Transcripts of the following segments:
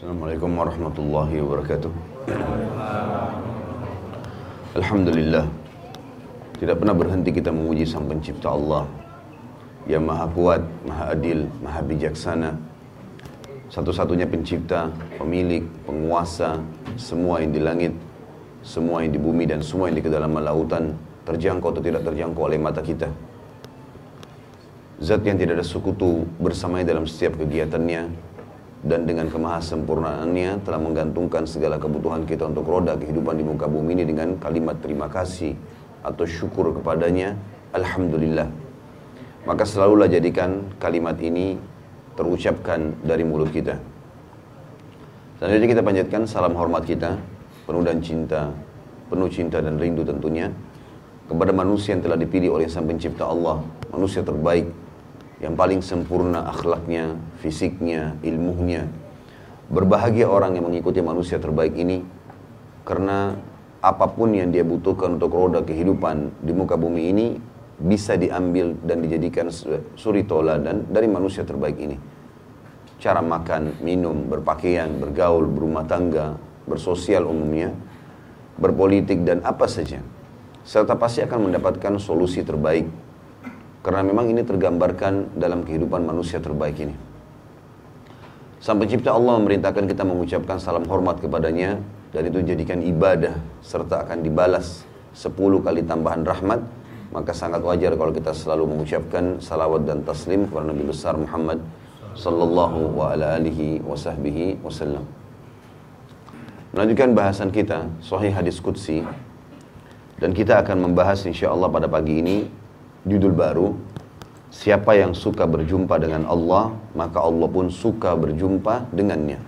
Assalamualaikum warahmatullahi wabarakatuh. Alhamdulillah. Tidak pernah berhenti kita memuji Sang Pencipta Allah yang Maha Kuat, Maha Adil, Maha Bijaksana. Satu-satunya pencipta, pemilik, penguasa semua yang di langit, semua yang di bumi dan semua yang di kedalaman lautan terjangkau atau tidak terjangkau oleh mata kita. Zat yang tidak ada sekutu bersamanya dalam setiap kegiatannya dan dengan kemahasempurnaannya telah menggantungkan segala kebutuhan kita untuk roda kehidupan di muka bumi ini dengan kalimat terima kasih atau syukur kepadanya Alhamdulillah. Maka selalulah jadikan kalimat ini terucapkan dari mulut kita. Selanjutnya kita panjatkan salam hormat kita penuh dan cinta penuh cinta dan rindu tentunya kepada manusia yang telah dipilih oleh sang pencipta Allah manusia terbaik yang paling sempurna akhlaknya, fisiknya, ilmunya. Berbahagia orang yang mengikuti manusia terbaik ini karena apa pun yang dia butuhkan untuk roda kehidupan di muka bumi ini bisa diambil dan dijadikan suri toladan dari manusia terbaik ini. Cara makan, minum, berpakaian, bergaul, berumah tangga, bersosial umumnya, berpolitik dan apa saja. Serta pasti akan mendapatkan solusi terbaik karena memang ini tergambarkan dalam kehidupan manusia terbaik ini. Sang pencipta Allah memerintahkan kita mengucapkan salam hormat kepadanya dan itu jadikan ibadah serta akan dibalas 10 kali tambahan rahmat maka sangat wajar kalau kita selalu mengucapkan salawat dan taslim kepada Nabi besar Muhammad sallallahu wa ala alihi wa sahbihi wasallam. Melanjutkan bahasan kita sahih hadis qudsi dan kita akan membahas insyaallah pada pagi ini judul baru Siapa yang suka berjumpa dengan Allah Maka Allah pun suka berjumpa dengannya.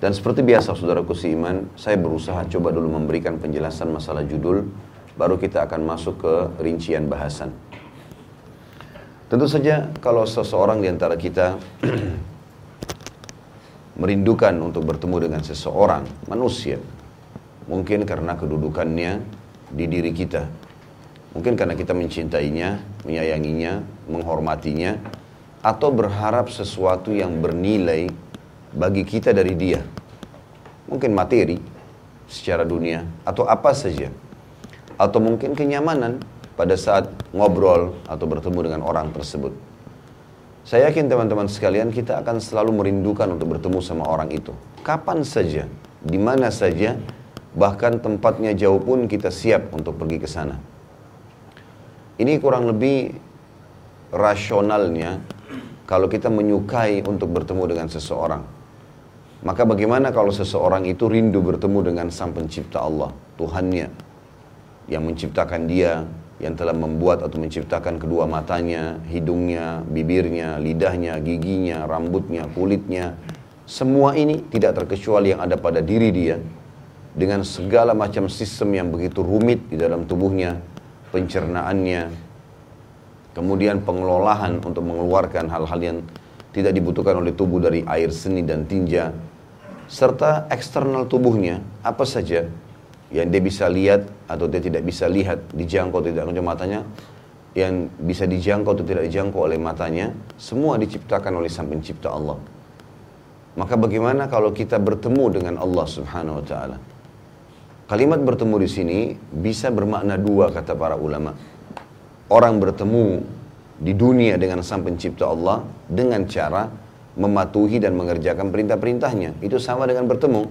Dan seperti biasa saudaraku seiman Saya berusaha coba dulu memberikan penjelasan masalah judul Baru kita akan masuk ke rincian bahasan. Tentu saja kalau seseorang di antara kita Merindukan untuk bertemu dengan seseorang Manusia Mungkin karena kedudukannya di diri kita Mungkin karena kita mencintainya, menyayanginya, menghormatinya, atau berharap sesuatu yang bernilai bagi kita dari dia. Mungkin materi secara dunia, atau apa saja. Atau mungkin kenyamanan pada saat ngobrol atau bertemu dengan orang tersebut. Saya yakin teman-teman sekalian kita akan selalu merindukan untuk bertemu sama orang itu. Kapan saja, di mana saja, bahkan tempatnya jauh pun kita siap untuk pergi ke sana. Ini kurang lebih rasionalnya kalau kita menyukai untuk bertemu dengan seseorang. Maka bagaimana kalau seseorang itu rindu bertemu dengan sang pencipta Allah, Tuhannya, yang menciptakan dia, yang telah membuat atau menciptakan kedua matanya, hidungnya, bibirnya, lidahnya, giginya, rambutnya, kulitnya. Semua ini tidak terkecuali yang ada pada diri dia, dengan segala macam sistem yang begitu rumit di dalam tubuhnya, pencernaannya, kemudian pengelolaan untuk mengeluarkan hal-hal yang tidak dibutuhkan oleh tubuh dari air seni dan tinja, serta eksternal tubuhnya, apa saja yang dia bisa lihat atau dia tidak bisa lihat, dijangkau tidak dengan matanya, yang bisa dijangkau atau tidak dijangkau oleh matanya, semua diciptakan oleh Sang Pencipta Allah. Maka bagaimana kalau kita bertemu dengan Allah Subhanahu wa taala? Kalimat bertemu di sini bisa bermakna dua kata para ulama. Orang bertemu di dunia dengan sang pencipta Allah dengan cara mematuhi dan mengerjakan perintah-perintahnya. Itu sama dengan bertemu.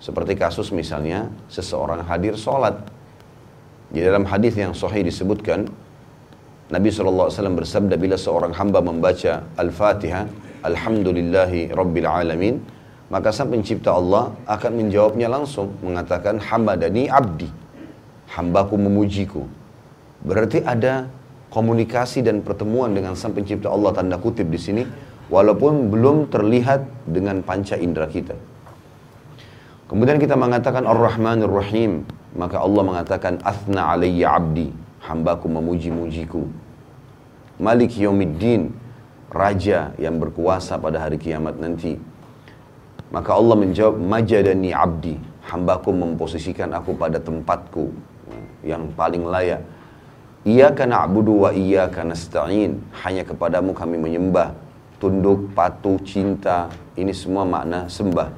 Seperti kasus misalnya seseorang hadir sholat. Di dalam hadis yang sahih disebutkan, Nabi SAW bersabda bila seorang hamba membaca Al-Fatihah, Alhamdulillahi Rabbil Alamin, maka sang pencipta Allah akan menjawabnya langsung mengatakan hamadani abdi. Hambaku memujiku. Berarti ada komunikasi dan pertemuan dengan sang pencipta Allah tanda kutip di sini walaupun belum terlihat dengan panca indera kita. Kemudian kita mengatakan ar-rahmanir rahim maka Allah mengatakan athna alayya abdi. Hambaku memuji-mujiku. Malik yaumiddin. Raja yang berkuasa pada hari kiamat nanti maka Allah menjawab, majadani abdi, hambaku memposisikan aku pada tempatku yang paling layak. Ia karena abudu wa iya karena nasta'in. Hanya kepadamu kami menyembah, tunduk, patuh, cinta, Ini semua makna sembah.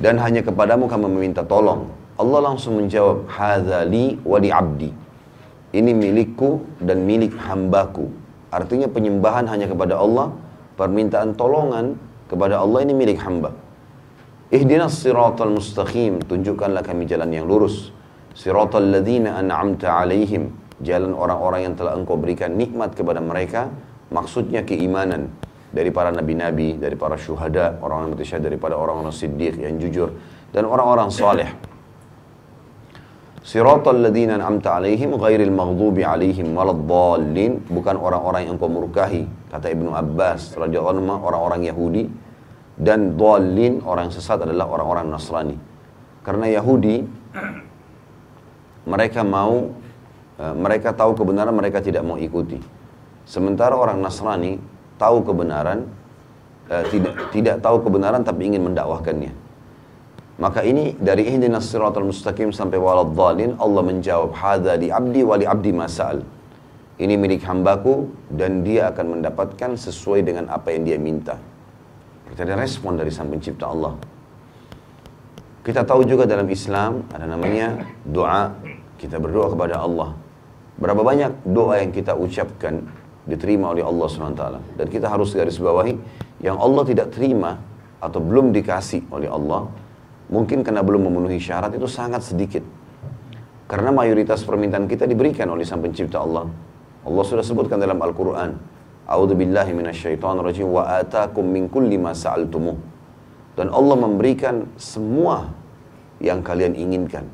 Dan hanya kepadamu kami meminta tolong. Allah langsung menjawab, Hadha li wa li abdi. Ini milikku dan milik hambaku. Artinya penyembahan hanya kepada Allah, permintaan tolongan kepada Allah ini milik hamba. Ihdinas siratal mustaqim, tunjukkanlah kami jalan yang lurus. Siratal ladzina an'amta alaihim, jalan orang-orang yang telah engkau berikan nikmat kepada mereka, maksudnya keimanan dari para nabi-nabi, dari para syuhada, orang-orang mati daripada orang-orang siddiq yang jujur dan orang-orang saleh. Siratal ladzina an'amta alaihim ghairil maghdubi alaihim waladdallin, bukan orang-orang yang kau murkahi, kata Ibnu Abbas radhiyallahu anhu orang-orang Yahudi dan dhalin orang sesat adalah orang-orang Nasrani. Karena Yahudi mereka mau eh, mereka tahu kebenaran mereka tidak mau ikuti. Sementara orang Nasrani tahu kebenaran uh, tidak tidak tahu kebenaran tapi ingin mendakwahkannya. Maka ini dari ihdinas siratal mustaqim sampai walad dhalin Allah menjawab hadza li abdi wa li abdi masal. Ini milik hambaku dan dia akan mendapatkan sesuai dengan apa yang dia minta. Kita ada respon dari sang pencipta Allah. Kita tahu juga dalam Islam ada namanya doa. Kita berdoa kepada Allah. Berapa banyak doa yang kita ucapkan diterima oleh Allah SWT. Dan kita harus garis bawahi yang Allah tidak terima atau belum dikasih oleh Allah. Mungkin karena belum memenuhi syarat itu sangat sedikit. Karena mayoritas permintaan kita diberikan oleh sang pencipta Allah. Allah sudah sebutkan dalam Al-Quran. A'udzu billahi minasyaitonir rajim wa min kulli ma. Dan Allah memberikan semua yang kalian inginkan.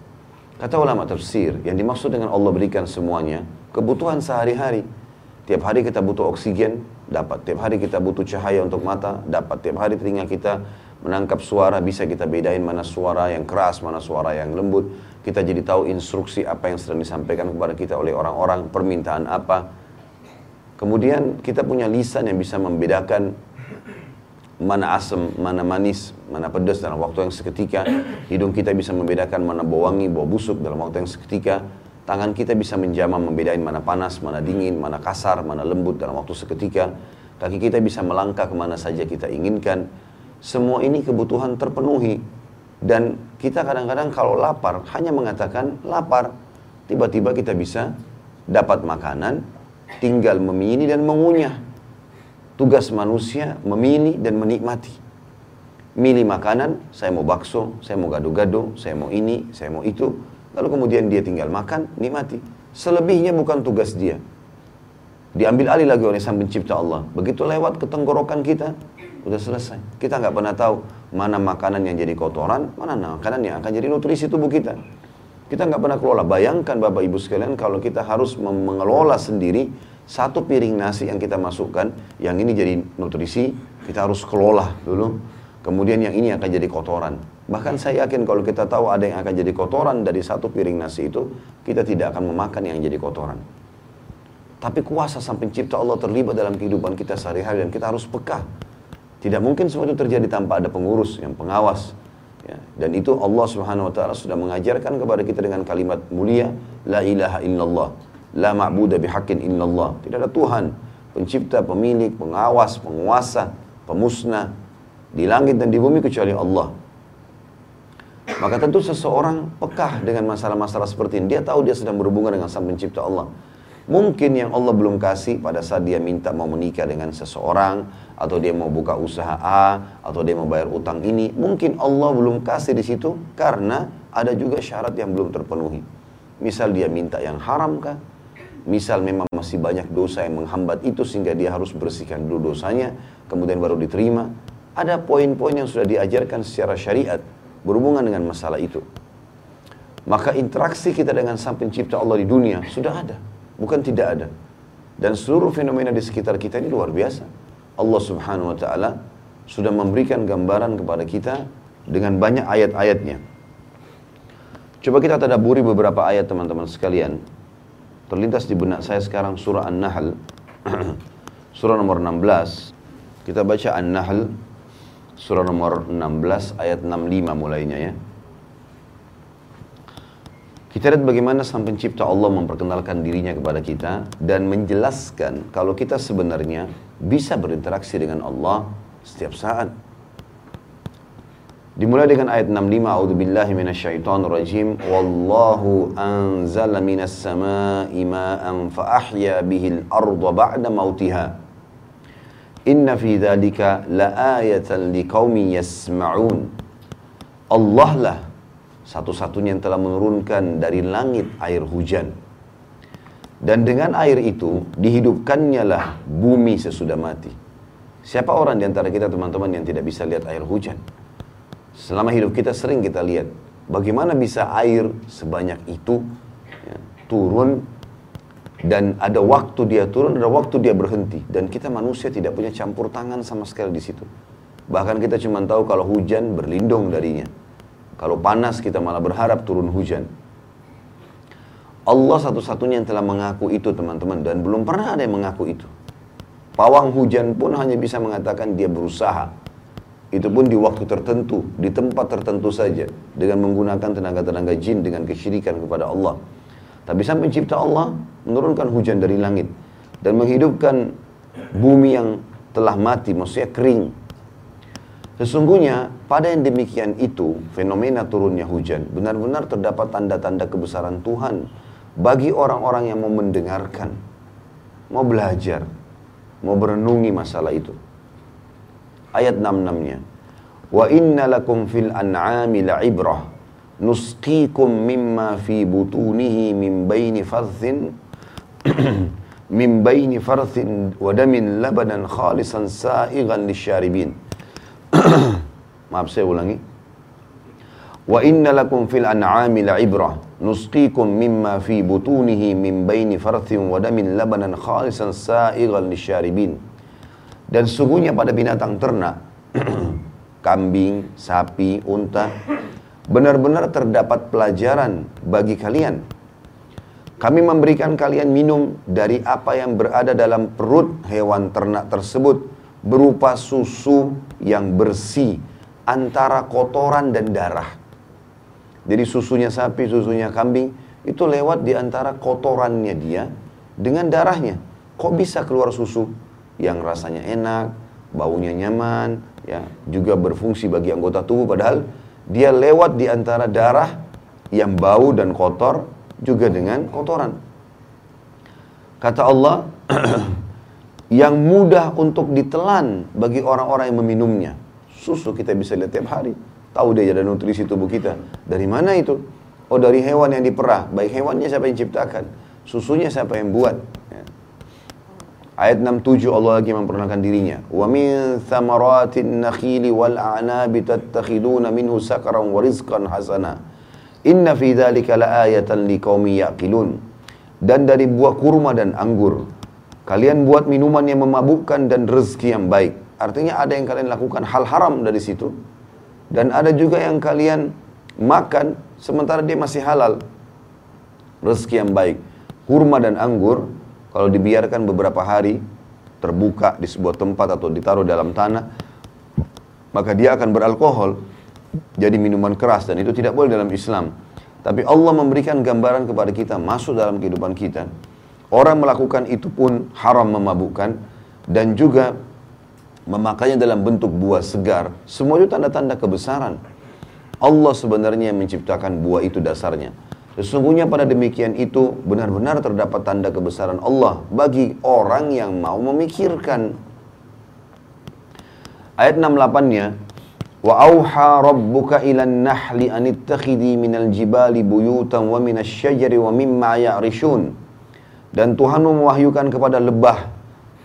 Kata ulama tafsir, yang dimaksud dengan Allah berikan semuanya, kebutuhan sehari-hari. Tiap hari kita butuh oksigen, dapat. Tiap hari kita butuh cahaya untuk mata, dapat. Tiap hari telinga kita menangkap suara, bisa kita bedain mana suara yang keras, mana suara yang lembut. Kita jadi tahu instruksi apa yang sedang disampaikan kepada kita oleh orang-orang, permintaan apa. Kemudian kita punya lisan yang bisa membedakan mana asam, mana manis, mana pedas dalam waktu yang seketika. Hidung kita bisa membedakan mana bau wangi, bau busuk dalam waktu yang seketika. Tangan kita bisa menjamah membedakan mana panas, mana dingin, mana kasar, mana lembut dalam waktu seketika. Kaki kita bisa melangkah ke mana saja kita inginkan. Semua ini kebutuhan terpenuhi. Dan kita kadang-kadang kalau lapar, hanya mengatakan lapar. Tiba-tiba kita bisa dapat makanan, tinggal memilih dan mengunyah. Tugas manusia memilih dan menikmati. Milih makanan, saya mau bakso, saya mau gado-gado, saya mau ini, saya mau itu. Lalu kemudian dia tinggal makan, nikmati. Selebihnya bukan tugas dia. Diambil alih lagi oleh sang pencipta Allah. Begitu lewat ke tenggorokan kita, udah selesai. Kita nggak pernah tahu mana makanan yang jadi kotoran, mana makanan yang akan jadi nutrisi tubuh kita. Kita nggak pernah kelola. Bayangkan Bapak Ibu sekalian kalau kita harus mengelola sendiri satu piring nasi yang kita masukkan, yang ini jadi nutrisi, kita harus kelola dulu. Kemudian yang ini akan jadi kotoran. Bahkan saya yakin kalau kita tahu ada yang akan jadi kotoran dari satu piring nasi itu, kita tidak akan memakan yang jadi kotoran. Tapi kuasa sang pencipta Allah terlibat dalam kehidupan kita sehari-hari dan kita harus peka. Tidak mungkin semua itu terjadi tanpa ada pengurus yang pengawas. Ya, dan itu Allah Subhanahu wa taala sudah mengajarkan kepada kita dengan kalimat mulia, la ilaha illallah, la ma'budu bihaqqin illallah. Tidak ada Tuhan, pencipta, pemilik, pengawas, penguasa, pemusnah di langit dan di bumi kecuali Allah. Maka tentu seseorang pekah dengan masalah-masalah seperti ini. Dia tahu dia sedang berhubungan dengan sang pencipta Allah. Mungkin yang Allah belum kasih pada saat dia minta mau menikah dengan seseorang, atau dia mau buka usaha A, atau dia mau bayar utang ini, mungkin Allah belum kasih di situ karena ada juga syarat yang belum terpenuhi. Misal dia minta yang haram kah? Misal memang masih banyak dosa yang menghambat itu sehingga dia harus bersihkan dulu dosanya, kemudian baru diterima. Ada poin-poin yang sudah diajarkan secara syariat berhubungan dengan masalah itu. Maka interaksi kita dengan sang pencipta Allah di dunia sudah ada bukan tidak ada. Dan seluruh fenomena di sekitar kita ini luar biasa. Allah Subhanahu wa taala sudah memberikan gambaran kepada kita dengan banyak ayat-ayatnya. Coba kita tadaburi beberapa ayat teman-teman sekalian. Terlintas di benak saya sekarang surah An-Nahl. surah nomor 16. Kita baca An-Nahl surah nomor 16 ayat 65 mulainya ya. Kita lihat bagaimana sang pencipta Allah memperkenalkan dirinya kepada kita dan menjelaskan kalau kita sebenarnya bisa berinteraksi dengan Allah setiap saat. Dimulai dengan ayat 65, A'udzubillahi minasyaitonirrajim. Wallahu anzala minas sama'i ma'an fa ahya bihil arda ba'da mautiha. Inna fi dzalika laayatan liqaumin yasma'un. Allah lah satu-satunya yang telah menurunkan dari langit air hujan. Dan dengan air itu dihidupkannya lah bumi sesudah mati. Siapa orang di antara kita teman-teman yang tidak bisa lihat air hujan? Selama hidup kita sering kita lihat bagaimana bisa air sebanyak itu ya, turun dan ada waktu dia turun, ada waktu dia berhenti dan kita manusia tidak punya campur tangan sama sekali di situ. Bahkan kita cuma tahu kalau hujan berlindung darinya. Kalau panas kita malah berharap turun hujan. Allah satu-satunya yang telah mengaku itu teman-teman dan belum pernah ada yang mengaku itu. Pawang hujan pun hanya bisa mengatakan dia berusaha itu pun di waktu tertentu, di tempat tertentu saja dengan menggunakan tenaga-tenaga jin dengan kesyirikan kepada Allah. Tapi sampai pencipta Allah menurunkan hujan dari langit dan menghidupkan bumi yang telah mati, maksudnya kering. Sesungguhnya pada yang demikian itu, fenomena turunnya hujan, benar-benar terdapat tanda-tanda kebesaran Tuhan bagi orang-orang yang mau mendengarkan, mau belajar, mau berenungi masalah itu ayat 66-nya. Wa inna lakum fil an'ami la'ibrah nusqikum mimma fi butunihi min baini farthin min baini farthin wa damin labanan khalisan sa'igan lisyaribin. Maaf saya ulangi. Wa inna lakum fil an'ami la'ibrah nusqikum mimma fi butunihi min baini farthin wa damin labanan khalisan sa'igan lisyaribin. Dan sungguhnya pada binatang ternak, kambing, sapi, unta, benar-benar terdapat pelajaran bagi kalian. Kami memberikan kalian minum dari apa yang berada dalam perut hewan ternak tersebut berupa susu yang bersih antara kotoran dan darah. Jadi susunya sapi, susunya kambing itu lewat di antara kotorannya dia dengan darahnya. Kok bisa keluar susu? yang rasanya enak, baunya nyaman, ya, juga berfungsi bagi anggota tubuh padahal dia lewat di antara darah yang bau dan kotor juga dengan kotoran. Kata Allah, yang mudah untuk ditelan bagi orang-orang yang meminumnya. Susu kita bisa lihat tiap hari. Tahu dia ada nutrisi tubuh kita. Dari mana itu? Oh dari hewan yang diperah. Baik hewannya siapa yang ciptakan? Susunya siapa yang buat? Ayat 67 Allah lagi memperkenalkan dirinya. Wa min thamaratin nakhili wal a'nabi tattakhiduna minhu sakaran wa rizqan hasana. Inna fi dzalika laayatan liqaumin yaqilun. Dan dari buah kurma dan anggur kalian buat minuman yang memabukkan dan rezeki yang baik. Artinya ada yang kalian lakukan hal haram dari situ dan ada juga yang kalian makan sementara dia masih halal. Rezeki yang baik. Kurma dan anggur kalau dibiarkan beberapa hari terbuka di sebuah tempat atau ditaruh dalam tanah, maka dia akan beralkohol jadi minuman keras dan itu tidak boleh dalam Islam. Tapi Allah memberikan gambaran kepada kita masuk dalam kehidupan kita. Orang melakukan itu pun haram memabukkan dan juga memakainya dalam bentuk buah segar. Semua itu tanda-tanda kebesaran. Allah sebenarnya menciptakan buah itu dasarnya. Sesungguhnya pada demikian itu benar-benar terdapat tanda kebesaran Allah bagi orang yang mau memikirkan. Ayat 68-nya Wa auha rabbuka ilan nahli an ittakhidhi minal jibali buyutan wa minasy syajari wa mimma ya'rishun. Dan Tuhan mewahyukan kepada lebah,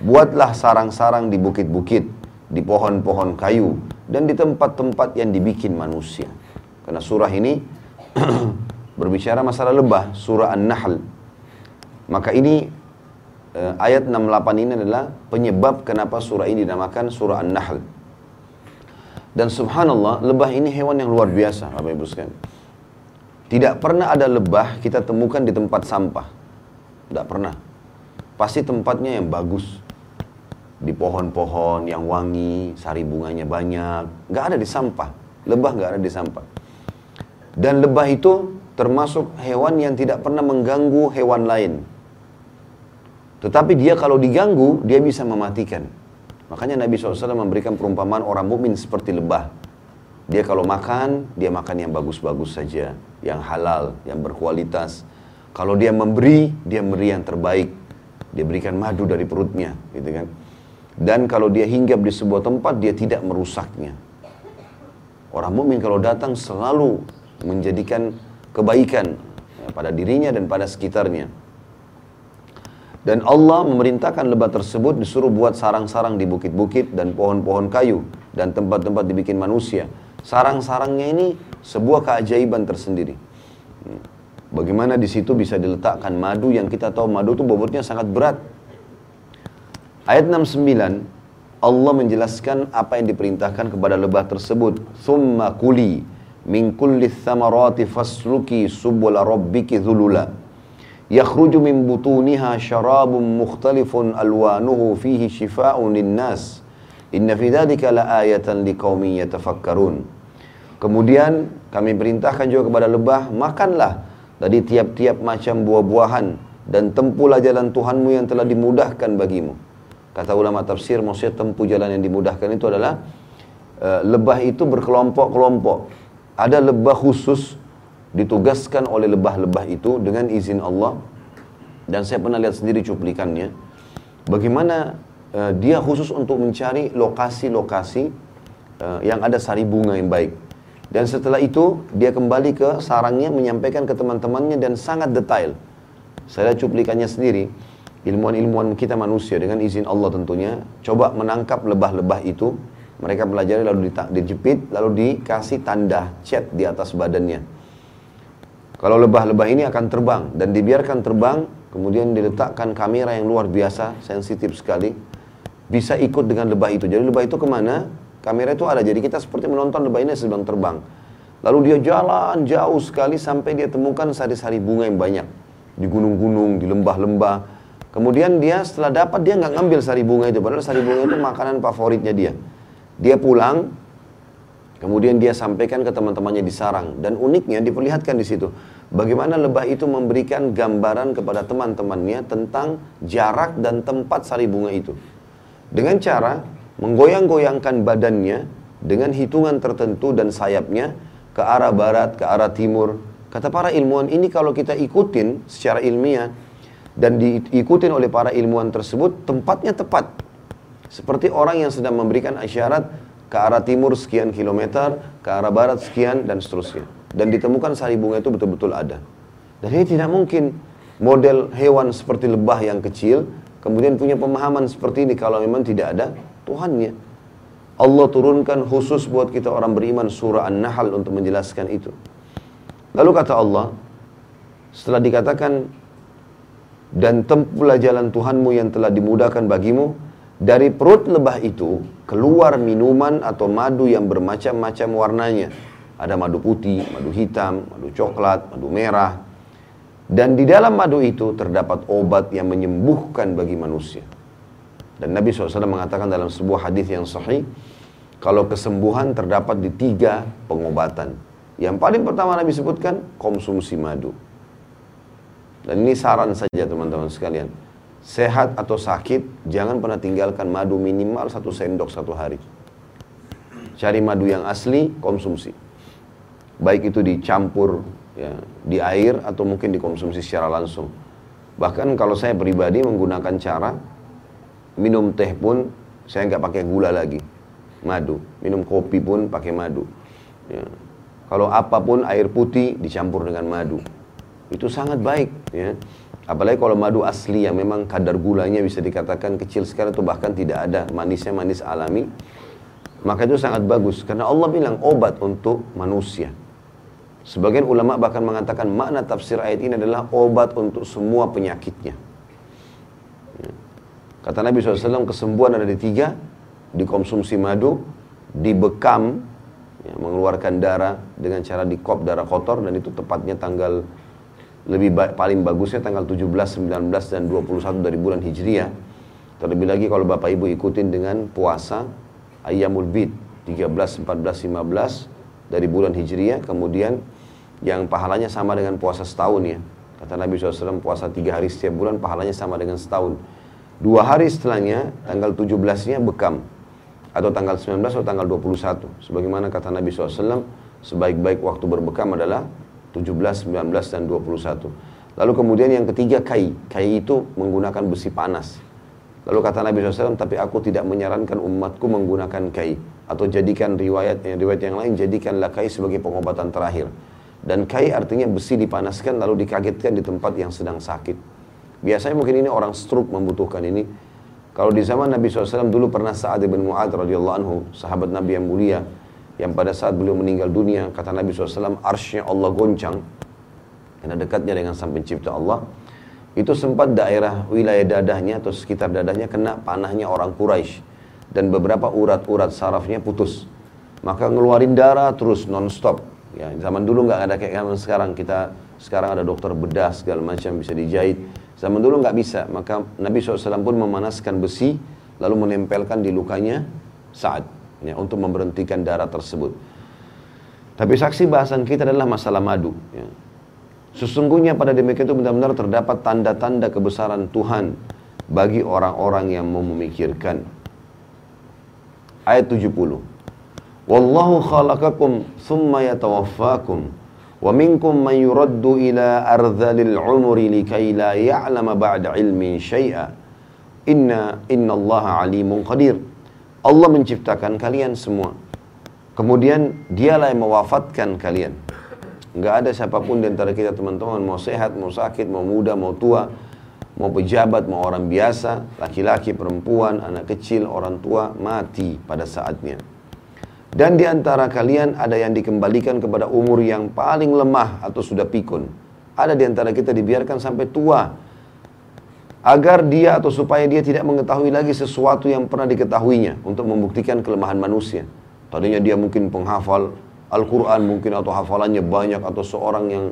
buatlah sarang-sarang di bukit-bukit, di pohon-pohon kayu, dan di tempat-tempat yang dibikin manusia. Karena surah ini berbicara masalah lebah surah An-Nahl. Maka ini eh, ayat 68 ini adalah penyebab kenapa surah ini dinamakan surah An-Nahl. Dan subhanallah, lebah ini hewan yang luar biasa, Bapak Ibu sekalian. Tidak pernah ada lebah kita temukan di tempat sampah. Tidak pernah. Pasti tempatnya yang bagus. Di pohon-pohon yang wangi, sari bunganya banyak. Nggak ada di sampah. Lebah nggak ada di sampah. Dan lebah itu termasuk hewan yang tidak pernah mengganggu hewan lain. Tetapi dia kalau diganggu, dia bisa mematikan. Makanya Nabi SAW memberikan perumpamaan orang mukmin seperti lebah. Dia kalau makan, dia makan yang bagus-bagus saja, yang halal, yang berkualitas. Kalau dia memberi, dia memberi yang terbaik. Dia berikan madu dari perutnya, gitu kan. Dan kalau dia hinggap di sebuah tempat, dia tidak merusaknya. Orang mukmin kalau datang selalu menjadikan kebaikan ya, pada dirinya dan pada sekitarnya. Dan Allah memerintahkan lebah tersebut disuruh buat sarang-sarang di bukit-bukit dan pohon-pohon kayu dan tempat-tempat dibikin manusia. Sarang-sarangnya ini sebuah keajaiban tersendiri. Hmm. Bagaimana di situ bisa diletakkan madu yang kita tahu madu itu bobotnya sangat berat. Ayat 69 Allah menjelaskan apa yang diperintahkan kepada lebah tersebut. Thumma kuli min kulli thamarati fasluki subula rabbiki dhulula yakhruju min butuniha syarabun mukhtalifun alwanuhu fihi shifa'un linnas. Inna fi dzalika laayatan liqaumin yatafakkarun. Kemudian kami perintahkan juga kepada lebah makanlah dari tiap-tiap macam buah-buahan dan tempuhlah jalan Tuhanmu yang telah dimudahkan bagimu kata ulama tafsir maksudnya tempuh jalan yang dimudahkan itu adalah uh, lebah itu berkelompok-kelompok. Ada lebah khusus ditugaskan oleh lebah-lebah itu dengan izin Allah. Dan saya pernah lihat sendiri cuplikannya. Bagaimana uh, dia khusus untuk mencari lokasi-lokasi uh, yang ada sari bunga yang baik. Dan setelah itu dia kembali ke sarangnya menyampaikan ke teman-temannya dan sangat detail. Saya lihat cuplikannya sendiri ilmuwan-ilmuwan kita manusia dengan izin Allah tentunya coba menangkap lebah-lebah itu mereka pelajari lalu dijepit lalu dikasih tanda cat di atas badannya kalau lebah-lebah ini akan terbang dan dibiarkan terbang, kemudian diletakkan kamera yang luar biasa, sensitif sekali, bisa ikut dengan lebah itu. Jadi lebah itu ke mana? Kamera itu ada. Jadi kita seperti menonton lebah ini sedang terbang. Lalu dia jalan jauh sekali sampai dia temukan sari-sari bunga yang banyak di gunung-gunung, di lembah-lembah. Kemudian dia setelah dapat dia nggak ngambil sari bunga itu, padahal sari bunga itu makanan favoritnya dia. Dia pulang, Kemudian dia sampaikan ke teman-temannya di sarang dan uniknya diperlihatkan di situ bagaimana lebah itu memberikan gambaran kepada teman-temannya tentang jarak dan tempat sari bunga itu. Dengan cara menggoyang-goyangkan badannya dengan hitungan tertentu dan sayapnya ke arah barat, ke arah timur. Kata para ilmuwan ini kalau kita ikutin secara ilmiah dan diikutin oleh para ilmuwan tersebut tempatnya tepat. Seperti orang yang sedang memberikan isyarat ke arah timur sekian kilometer, ke arah barat sekian, dan seterusnya. Dan ditemukan sari bunga itu betul-betul ada. Dan ini tidak mungkin model hewan seperti lebah yang kecil, kemudian punya pemahaman seperti ini kalau memang tidak ada Tuhannya. Allah turunkan khusus buat kita orang beriman surah An-Nahl untuk menjelaskan itu. Lalu kata Allah, setelah dikatakan, dan tempuhlah jalan Tuhanmu yang telah dimudahkan bagimu, dari perut lebah itu keluar minuman atau madu yang bermacam-macam warnanya. Ada madu putih, madu hitam, madu coklat, madu merah. Dan di dalam madu itu terdapat obat yang menyembuhkan bagi manusia. Dan Nabi SAW mengatakan dalam sebuah hadis yang sahih, kalau kesembuhan terdapat di tiga pengobatan. Yang paling pertama Nabi sebutkan, konsumsi madu. Dan ini saran saja teman-teman sekalian sehat atau sakit, jangan pernah tinggalkan madu minimal satu sendok satu hari. Cari madu yang asli, konsumsi. Baik itu dicampur ya, di air atau mungkin dikonsumsi secara langsung. Bahkan kalau saya pribadi menggunakan cara minum teh pun saya nggak pakai gula lagi, madu. Minum kopi pun pakai madu. Ya. Kalau apa pun air putih dicampur dengan madu, itu sangat baik. Ya. Apalagi kalau madu asli yang memang kadar gulanya bisa dikatakan kecil sekali atau bahkan tidak ada manisnya manis alami. Maka itu sangat bagus karena Allah bilang obat untuk manusia. Sebagian ulama bahkan mengatakan makna tafsir ayat ini adalah obat untuk semua penyakitnya. Ya. Kata Nabi SAW kesembuhan ada di tiga, dikonsumsi madu, dibekam, ya, mengeluarkan darah dengan cara dikop darah kotor dan itu tepatnya tanggal lebih ba paling bagusnya tanggal 17, 19 dan 21 dari bulan Hijriah. Terlebih lagi kalau Bapak Ibu ikutin dengan puasa Ayyamul Bid 13, 14, 15 dari bulan Hijriah kemudian yang pahalanya sama dengan puasa setahun ya. Kata Nabi SAW puasa tiga hari setiap bulan pahalanya sama dengan setahun. Dua hari setelahnya tanggal 17-nya bekam. atau tanggal 19 atau tanggal 21. Sebagaimana kata Nabi SAW, sebaik-baik waktu berbekam adalah 17, 19, dan 21. Lalu kemudian yang ketiga kai. Kai itu menggunakan besi panas. Lalu kata Nabi SAW, tapi aku tidak menyarankan umatku menggunakan kai. Atau jadikan riwayat, riwayat yang lain, jadikanlah kai sebagai pengobatan terakhir. Dan kai artinya besi dipanaskan lalu dikagetkan di tempat yang sedang sakit. Biasanya mungkin ini orang stroke membutuhkan ini. Kalau di zaman Nabi SAW dulu pernah Sa'ad bin Mu'ad radhiyallahu anhu, sahabat Nabi yang mulia, yang pada saat beliau meninggal dunia, kata Nabi SAW, arsnya Allah goncang, karena dekatnya dengan sang pencipta Allah, itu sempat daerah wilayah dadahnya atau sekitar dadahnya kena panahnya orang Quraisy dan beberapa urat-urat sarafnya putus. Maka ngeluarin darah terus non-stop. Ya, zaman dulu nggak ada kayak zaman sekarang. Kita sekarang ada dokter bedah segala macam bisa dijahit. Zaman dulu nggak bisa. Maka Nabi SAW pun memanaskan besi lalu menempelkan di lukanya saat ya, untuk memberhentikan darah tersebut. Tapi saksi bahasan kita adalah masalah madu. Ya. Sesungguhnya pada demikian itu benar-benar terdapat tanda-tanda kebesaran Tuhan bagi orang-orang yang mau memikirkan. Ayat 70. Wallahu khalaqakum thumma yatawaffakum wa minkum man yuraddu ila ardhalil umri likay la ya'lama ba'da ilmin syai'a inna inna Allah alimun qadir Allah menciptakan kalian semua kemudian dialah yang mewafatkan kalian Enggak ada siapa pun di antara kita teman-teman mau sehat, mau sakit, mau muda, mau tua, mau pejabat, mau orang biasa, laki-laki, perempuan, anak kecil, orang tua mati pada saatnya. Dan di antara kalian ada yang dikembalikan kepada umur yang paling lemah atau sudah pikun. Ada di antara kita dibiarkan sampai tua. Agar dia atau supaya dia tidak mengetahui lagi sesuatu yang pernah diketahuinya. Untuk membuktikan kelemahan manusia. Tadinya dia mungkin penghafal Al-Quran mungkin atau hafalannya banyak atau seorang yang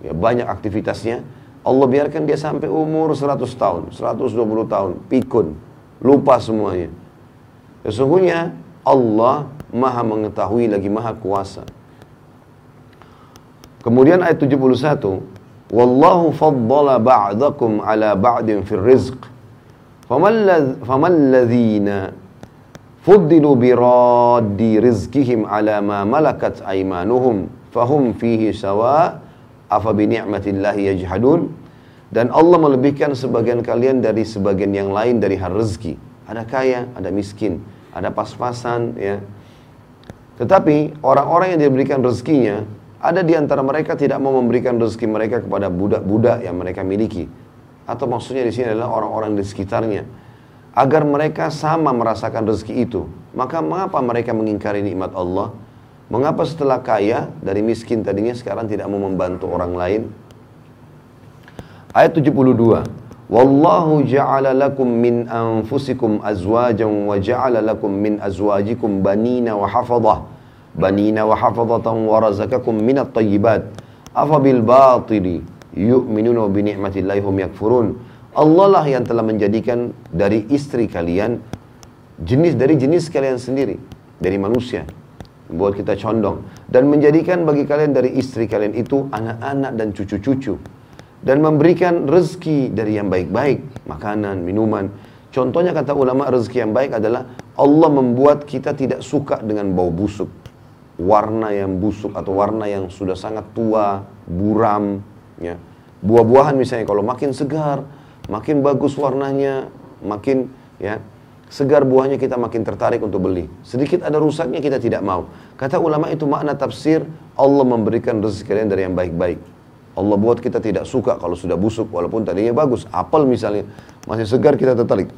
ya, banyak aktivitasnya. Allah biarkan dia sampai umur 100 tahun, 120 tahun, pikun, lupa semuanya. Sesungguhnya Allah maha mengetahui lagi maha kuasa. Kemudian ayat 71, Wallahu faddala ba'dakum ala ba'din fil rizq. Faman ladhina fuddilu biraddi rizkihim ala ma malakat aimanuhum fahum fihi sawa afa bi ni'matillahi yajhadun dan Allah melebihkan sebagian kalian dari sebagian yang lain dari hal rezeki. Ada kaya, ada miskin, ada pas-pasan ya tetapi orang-orang yang diberikan rezekinya, ada di antara mereka tidak mau memberikan rezeki mereka kepada budak-budak yang mereka miliki. Atau maksudnya di sini adalah orang-orang di sekitarnya. Agar mereka sama merasakan rezeki itu. Maka mengapa mereka mengingkari nikmat Allah? Mengapa setelah kaya dari miskin tadinya sekarang tidak mau membantu orang lain? Ayat 72. Wallahu ja'ala lakum min anfusikum azwajan wa ja'ala lakum min azwajikum banina wa hafadah banina wa hafadatan wa razakakum minat tayyibat. Afa bil batili yu'minuna bi ni'matillahi hum yakfurun. Allah lah yang telah menjadikan dari istri kalian jenis dari jenis kalian sendiri dari manusia. Buat kita condong. Dan menjadikan bagi kalian dari istri kalian itu anak-anak dan cucu-cucu. Dan memberikan rezeki dari yang baik-baik, makanan, minuman. Contohnya kata ulama rezeki yang baik adalah Allah membuat kita tidak suka dengan bau busuk. Warna yang busuk atau warna yang sudah sangat tua, buram, ya. Buah-buahan misalnya kalau makin segar, makin bagus warnanya, makin ya segar buahnya kita makin tertarik untuk beli. Sedikit ada rusaknya kita tidak mau. Kata ulama itu makna tafsir Allah memberikan rezeki kalian dari yang baik-baik. Allah buat kita tidak suka kalau sudah busuk walaupun tadinya bagus. Apel misalnya masih segar kita tertarik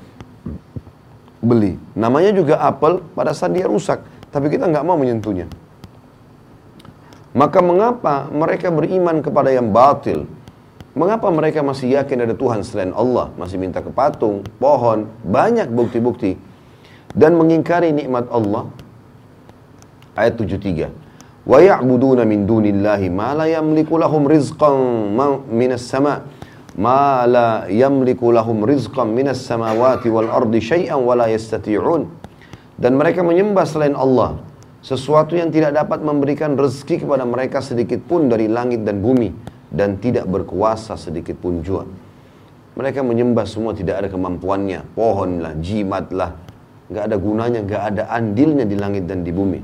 beli. Namanya juga apel pada saat dia rusak, tapi kita nggak mau menyentuhnya. Maka mengapa mereka beriman kepada yang batil? Mengapa mereka masih yakin ada Tuhan selain Allah? Masih minta ke patung, pohon, banyak bukti-bukti. Dan mengingkari nikmat Allah. Ayat 73 wa ya'buduna min dunillahi ma la yamliku lahum rizqan minas sama ma la yamliku lahum rizqan minas samawati wal ardi syai'an wa la yastati'un dan mereka menyembah selain Allah sesuatu yang tidak dapat memberikan rezeki kepada mereka sedikit pun dari langit dan bumi dan tidak berkuasa sedikit pun jua mereka menyembah semua tidak ada kemampuannya pohon lah jimat lah nggak ada gunanya, nggak ada andilnya di langit dan di bumi.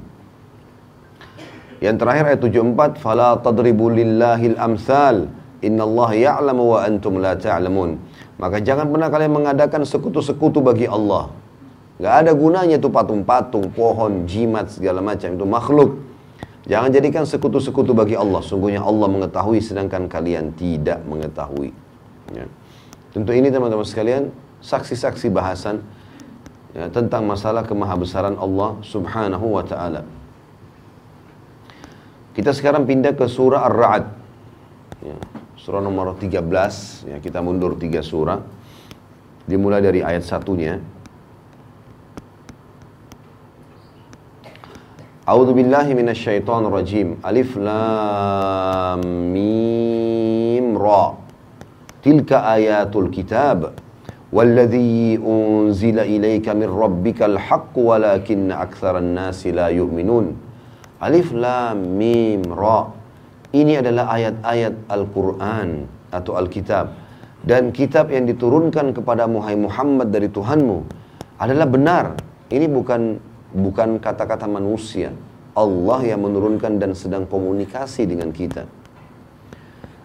Yang terakhir ayat 74, "Fala tadribu lillahil amsal, innallaha ya'lamu wa antum la ta'lamun." Maka jangan pernah kalian mengadakan sekutu-sekutu bagi Allah. Gak ada gunanya itu patung-patung, pohon, jimat, segala macam. Itu makhluk. Jangan jadikan sekutu-sekutu bagi Allah. Sungguhnya Allah mengetahui sedangkan kalian tidak mengetahui. Ya. Tentu ini teman-teman sekalian, saksi-saksi bahasan ya, tentang masalah kemahabesaran Allah subhanahu wa ta'ala. Kita sekarang pindah ke surah Ar-Ra'd. Ya, surah nomor 13, ya, kita mundur tiga surah. Dimulai dari ayat satunya. A'udzu billahi minasyaitonir rajim. Alif lam mim ra. Tilka ayatul kitab. والذي أنزل إليك من ربك الحق ولكن أكثر الناس لا يؤمنون Alif Lam Mim Ra Ini adalah ayat-ayat Al-Quran atau Alkitab Dan kitab yang diturunkan kepada Muhammad dari Tuhanmu adalah benar Ini bukan bukan kata-kata manusia. Allah yang menurunkan dan sedang komunikasi dengan kita.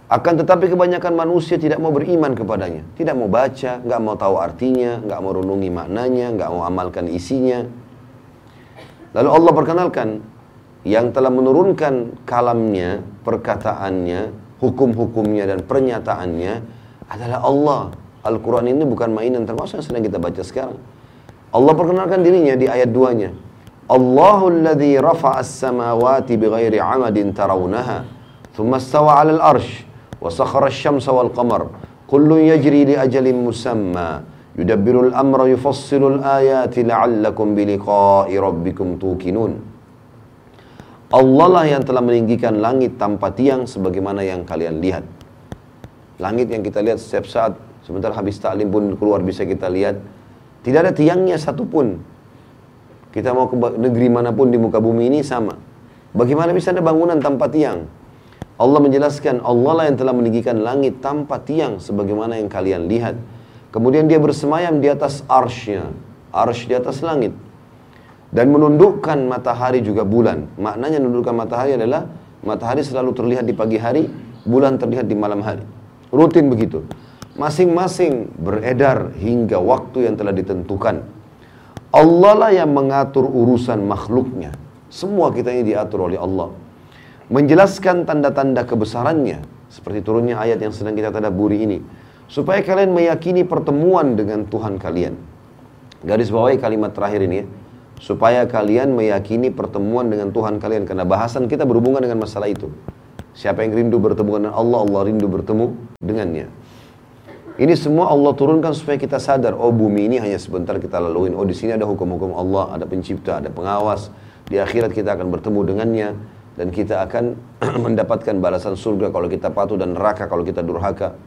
Akan tetapi kebanyakan manusia tidak mau beriman kepadanya. Tidak mau baca, nggak mau tahu artinya, nggak mau renungi maknanya, nggak mau amalkan isinya. Lalu Allah perkenalkan yang telah menurunkan kalamnya, perkataannya, hukum-hukumnya dan pernyataannya adalah Allah. Al-Quran ini bukan mainan termasuk yang sedang kita baca sekarang. Allah perkenalkan dirinya di ayat 2-nya. Allahul ladzi rafa'a as-samawati bighairi 'amadin tarawunaha, thumma istawa 'alal arsh, wa sakhara asy-syamsa wal qamar, kullun yajri li ajalin musamma, yudabbiru al-amra yufassilu al-ayati la'allakum biliqa'i rabbikum tuqinun. Allah lah yang telah meninggikan langit tanpa tiang sebagaimana yang kalian lihat. Langit yang kita lihat setiap saat, sebentar habis taklim pun keluar bisa kita lihat tidak ada tiangnya satupun. Kita mau ke negeri mana pun di muka bumi ini sama. Bagaimana bisa ada bangunan tanpa tiang? Allah menjelaskan Allah lah yang telah meninggikan langit tanpa tiang sebagaimana yang kalian lihat. Kemudian dia bersemayam di atas arsnya. Arsy di atas langit. Dan menundukkan matahari juga bulan. Maknanya menundukkan matahari adalah matahari selalu terlihat di pagi hari, bulan terlihat di malam hari. Rutin begitu masing-masing beredar hingga waktu yang telah ditentukan. Allah lah yang mengatur urusan makhluknya. Semua kita ini diatur oleh Allah. Menjelaskan tanda-tanda kebesarannya. Seperti turunnya ayat yang sedang kita tadaburi ini. Supaya kalian meyakini pertemuan dengan Tuhan kalian. Garis bawahi kalimat terakhir ini ya. Supaya kalian meyakini pertemuan dengan Tuhan kalian. Karena bahasan kita berhubungan dengan masalah itu. Siapa yang rindu bertemu dengan Allah, Allah rindu bertemu dengannya. Ini semua Allah turunkan supaya kita sadar, oh bumi ini hanya sebentar kita laluin. Oh di sini ada hukum-hukum Allah, ada pencipta, ada pengawas. Di akhirat kita akan bertemu dengannya dan kita akan mendapatkan balasan surga kalau kita patuh dan neraka kalau kita durhaka.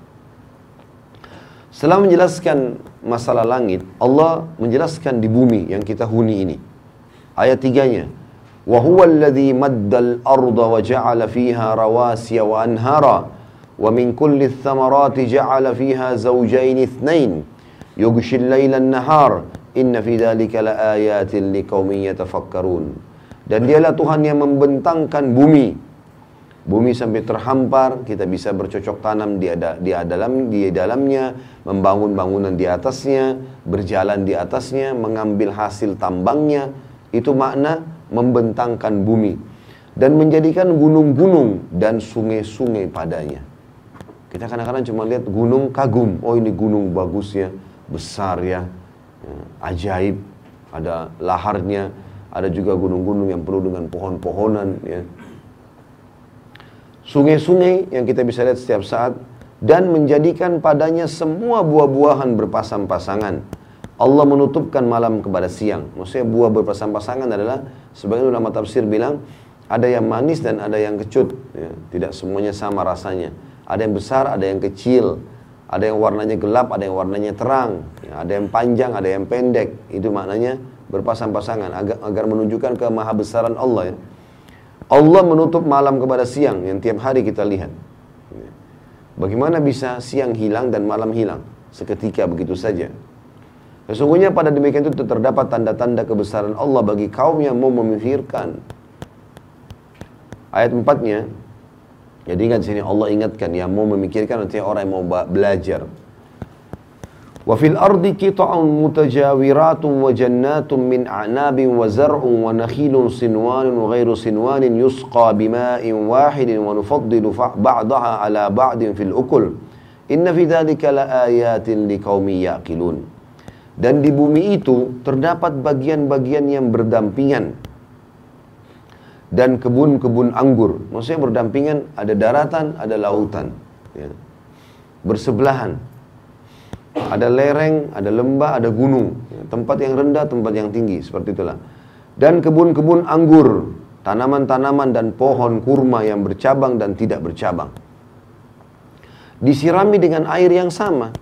Setelah menjelaskan masalah langit, Allah menjelaskan di bumi yang kita huni ini. Ayat tiganya, وَهُوَ الَّذِي مَدَّ الْأَرْضَ وَجَعَلَ فِيهَا رَوَاسِيَ وَأَنْهَارًا ومن كل الثمرات جعل فيها زوجين اثنين يغشي الليل النهار إن في ذلك لآيات لقوم يتفكرون dan dialah Tuhan yang membentangkan bumi. Bumi sampai terhampar kita bisa bercocok tanam di ada di dalam di dalamnya membangun bangunan di atasnya berjalan di atasnya mengambil hasil tambangnya. Itu makna membentangkan bumi dan menjadikan gunung-gunung dan sungai-sungai padanya kita kadang-kadang cuma lihat gunung kagum. Oh ini gunung bagus ya, besar ya, ya ajaib. Ada laharnya, ada juga gunung-gunung yang penuh dengan pohon-pohonan ya. Sungai-sungai yang kita bisa lihat setiap saat dan menjadikan padanya semua buah-buahan berpasang-pasangan. Allah menutupkan malam kepada siang. Maksudnya buah berpasang-pasangan adalah sebagian ulama tafsir bilang ada yang manis dan ada yang kecut. Ya. Tidak semuanya sama rasanya. Ada yang besar, ada yang kecil. Ada yang warnanya gelap, ada yang warnanya terang. Ya, ada yang panjang, ada yang pendek. Itu maknanya berpasang-pasangan agar, agar menunjukkan kemahabesaran Allah ya. Allah menutup malam kepada siang yang tiap hari kita lihat. Bagaimana bisa siang hilang dan malam hilang? Seketika begitu saja. Sesungguhnya pada demikian itu terdapat tanda-tanda kebesaran Allah bagi kaum yang mau memikirkan. Ayat empatnya, jadi ingat sini Allah ingatkan yang mau memikirkan artinya orang yang mau belajar. Wa fil ardi qita'un mutajawiratun wa jannatun min a'nabin wa zar'un wa nakhilun sinwanun wa ghairu sinwanin yusqa bima'in wahidin wa nufaddilu ba'daha ala ba'din fil ukul. Inna fi dhalika laayatin liqaumi yaqilun. Dan di bumi itu terdapat bagian-bagian yang berdampingan. Dan kebun-kebun anggur. Maksudnya berdampingan, ada daratan, ada lautan. Ya. Bersebelahan. Ada lereng, ada lembah, ada gunung. Ya. Tempat yang rendah, tempat yang tinggi. Seperti itulah. Dan kebun-kebun anggur. Tanaman-tanaman dan pohon kurma yang bercabang dan tidak bercabang. Disirami dengan air yang sama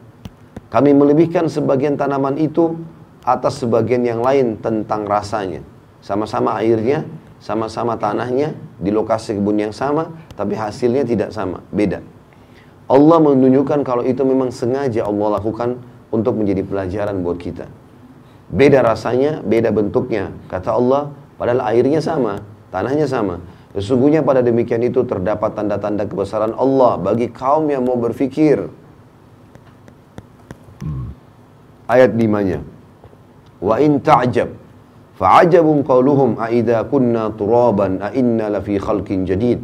kami melebihkan sebagian tanaman itu atas sebagian yang lain tentang rasanya. Sama-sama airnya, sama-sama tanahnya, di lokasi kebun yang sama, tapi hasilnya tidak sama, beda. Allah menunjukkan kalau itu memang sengaja Allah lakukan untuk menjadi pelajaran buat kita. Beda rasanya, beda bentuknya. Kata Allah, padahal airnya sama, tanahnya sama. Sesungguhnya pada demikian itu terdapat tanda-tanda kebesaran Allah bagi kaum yang mau berfikir ayat 5-nya. Wa in ta'jab fa'ajabun qawluhum a idza kunna turaban a inna lafi khalqin jadid.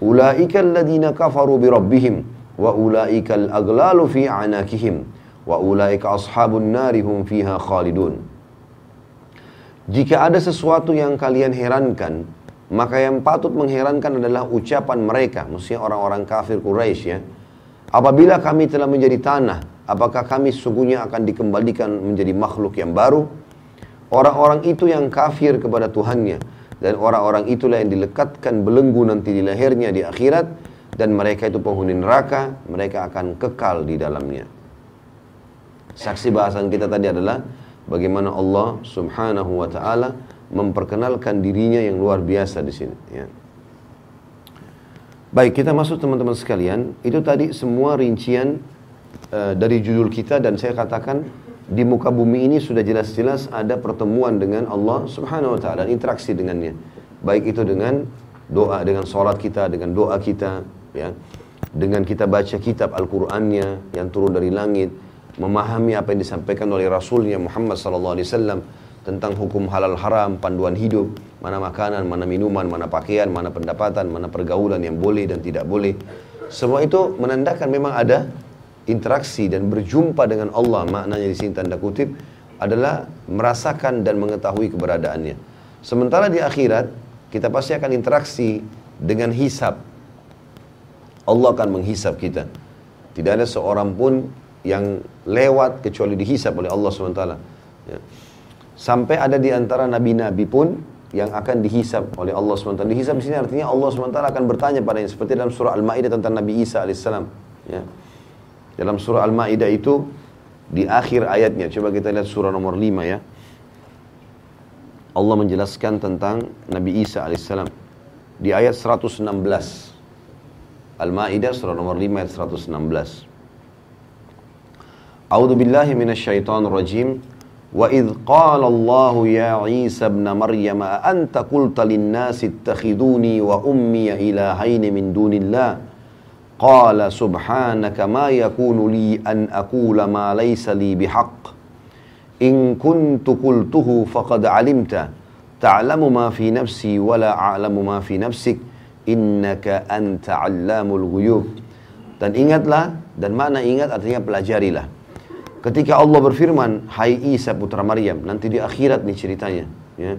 Ulaika alladhina kafaru bi rabbihim wa ulaika al-aghlalu fi anakihim wa ulaika ashabun nari hum fiha khalidun. Jika ada sesuatu yang kalian herankan, maka yang patut mengherankan adalah ucapan mereka, maksudnya orang-orang kafir Quraisy ya. Apabila kami telah menjadi tanah, apakah kami sesungguhnya akan dikembalikan menjadi makhluk yang baru? Orang-orang itu yang kafir kepada Tuhannya dan orang-orang itulah yang dilekatkan belenggu nanti di lahirnya di akhirat dan mereka itu penghuni neraka, mereka akan kekal di dalamnya. Saksi bahasan kita tadi adalah bagaimana Allah Subhanahu wa taala memperkenalkan dirinya yang luar biasa di sini ya. Baik, kita masuk teman-teman sekalian. Itu tadi semua rincian uh, dari judul kita dan saya katakan di muka bumi ini sudah jelas-jelas ada pertemuan dengan Allah Subhanahu wa taala, interaksi dengannya. Baik itu dengan doa dengan sholat kita, dengan doa kita, ya. Dengan kita baca kitab Al-Qur'annya yang turun dari langit, memahami apa yang disampaikan oleh Rasulnya Muhammad sallallahu alaihi wasallam tentang hukum halal haram, panduan hidup, mana makanan, mana minuman, mana pakaian, mana pendapatan, mana pergaulan yang boleh dan tidak boleh. Semua itu menandakan memang ada interaksi dan berjumpa dengan Allah maknanya di sini tanda kutip adalah merasakan dan mengetahui keberadaannya. Sementara di akhirat kita pasti akan interaksi dengan hisab. Allah akan menghisap kita. Tidak ada seorang pun yang lewat kecuali dihisap oleh Allah SWT. Ya. Sampai ada di antara nabi-nabi pun yang akan dihisap oleh Allah SWT. Dihisap di sini artinya Allah SWT akan bertanya padanya seperti dalam surah Al-Maidah tentang Nabi Isa alaihissalam. Ya. Dalam surah Al-Maidah itu di akhir ayatnya, coba kita lihat surah nomor 5 ya. Allah menjelaskan tentang Nabi Isa alaihissalam di ayat 116. Al-Maidah surah nomor 5 ayat 116. A'udzu billahi minasyaitonir rajim. Wa idh qala Allah ya Isa ibn Maryam anta qulta lin-nasi ittakhiduni wa ummi ilahaini min dunillah Qala subhanaka ma yakunu li an akula ma laysa li bihaq. In kuntu kultuhu faqad alimta. Ta'lamu ma fi nafsi wa la a'lamu ma fi nafsik. Innaka anta allamul guyub Dan ingatlah, dan makna ingat artinya pelajarilah. Ketika Allah berfirman, Hai Isa putra Maryam, nanti di akhirat nih ceritanya. Ya.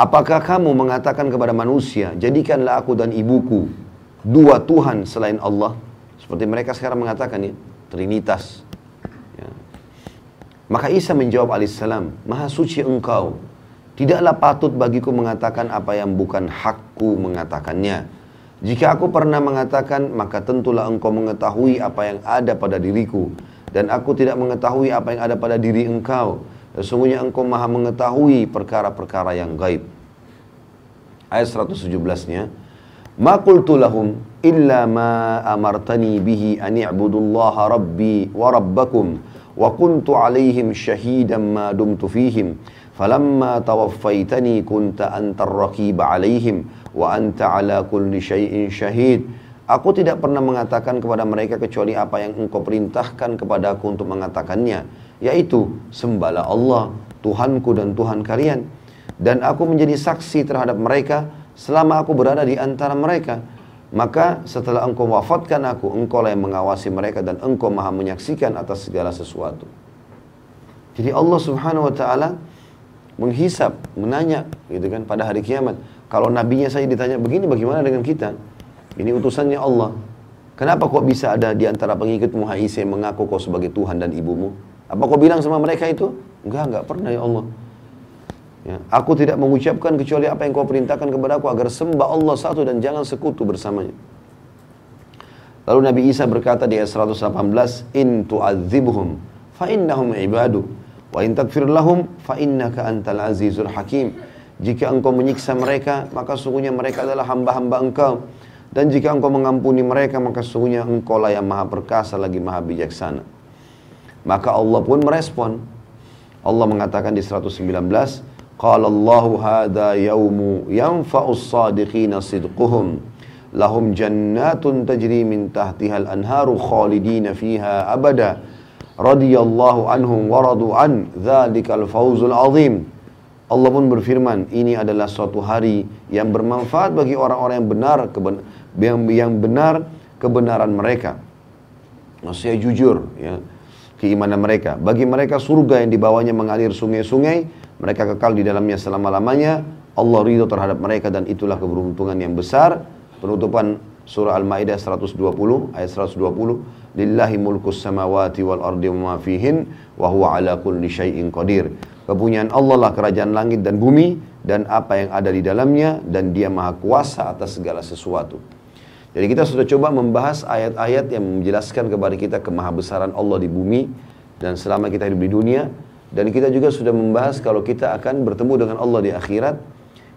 Apakah kamu mengatakan kepada manusia, jadikanlah aku dan ibuku dua Tuhan selain Allah. Seperti mereka sekarang mengatakan ya Trinitas. Ya. maka Isa menjawab alaihissalam maha suci engkau. Tidaklah patut bagiku mengatakan apa yang bukan hakku mengatakannya. Jika aku pernah mengatakan maka tentulah engkau mengetahui apa yang ada pada diriku. Dan aku tidak mengetahui apa yang ada pada diri engkau. Sesungguhnya engkau maha mengetahui perkara-perkara yang gaib. Ayat 117 nya Ma qultu lahum illa ma amartani bihi an i'budullaha rabbi wa rabbakum wa kuntu alaihim syahidan ma dumtu fihim falamma tawaffaitani kunta antar raqib alaihim wa anta ala kulli syai'in syahid Aku tidak pernah mengatakan kepada mereka kecuali apa yang engkau perintahkan kepada aku untuk mengatakannya. Yaitu, sembahlah Allah, Tuhanku dan Tuhan kalian. Dan aku menjadi saksi terhadap mereka selama aku berada di antara mereka. Maka setelah engkau wafatkan aku, engkau lah yang mengawasi mereka dan engkau maha menyaksikan atas segala sesuatu. Jadi Allah subhanahu wa ta'ala menghisap, menanya gitu kan pada hari kiamat. Kalau nabinya saya ditanya begini bagaimana dengan kita? Ini utusannya Allah. Kenapa kok bisa ada di antara pengikutmu Aisyah yang mengaku kau sebagai Tuhan dan ibumu? Apa kau bilang sama mereka itu? Enggak, enggak pernah ya Allah. Ya, aku tidak mengucapkan kecuali apa yang kau perintahkan kepada aku agar sembah Allah satu dan jangan sekutu bersamanya. Lalu Nabi Isa berkata di ayat 118, "In tu'adzibhum fa innahum ibadu wa in takfir lahum fa innaka antal azizul hakim." Jika engkau menyiksa mereka, maka sungguhnya mereka adalah hamba-hamba engkau. Dan jika engkau mengampuni mereka, maka sesungguhnya engkau lah yang maha perkasa lagi maha bijaksana. Maka Allah pun merespon. Allah mengatakan di 119, Qala Allahu hadha yawmu yanfa'us sadiqina sidquhum lahum jannatun tajri min tahtiha al-anharu khalidina fiha abada radiyallahu anhum waradu an dhalikal fawzul azim Allah pun berfirman ini adalah suatu hari yang bermanfaat bagi orang-orang yang benar yang, yang benar kebenaran mereka. Maksudnya jujur ya keimanan mereka. Bagi mereka surga yang dibawanya mengalir sungai-sungai, mereka kekal di dalamnya selama-lamanya. Allah ridho terhadap mereka dan itulah keberuntungan yang besar. Penutupan surah Al-Maidah 120 ayat 120 Lillahi mulkus samawati wal ardi wa ma fihin wa huwa ala kulli syai'in qadir. Kepunyaan Allah lah kerajaan langit dan bumi dan apa yang ada di dalamnya dan dia maha kuasa atas segala sesuatu. Jadi kita sudah coba membahas ayat-ayat yang menjelaskan kepada kita kemahabesaran Allah di bumi dan selama kita hidup di dunia dan kita juga sudah membahas kalau kita akan bertemu dengan Allah di akhirat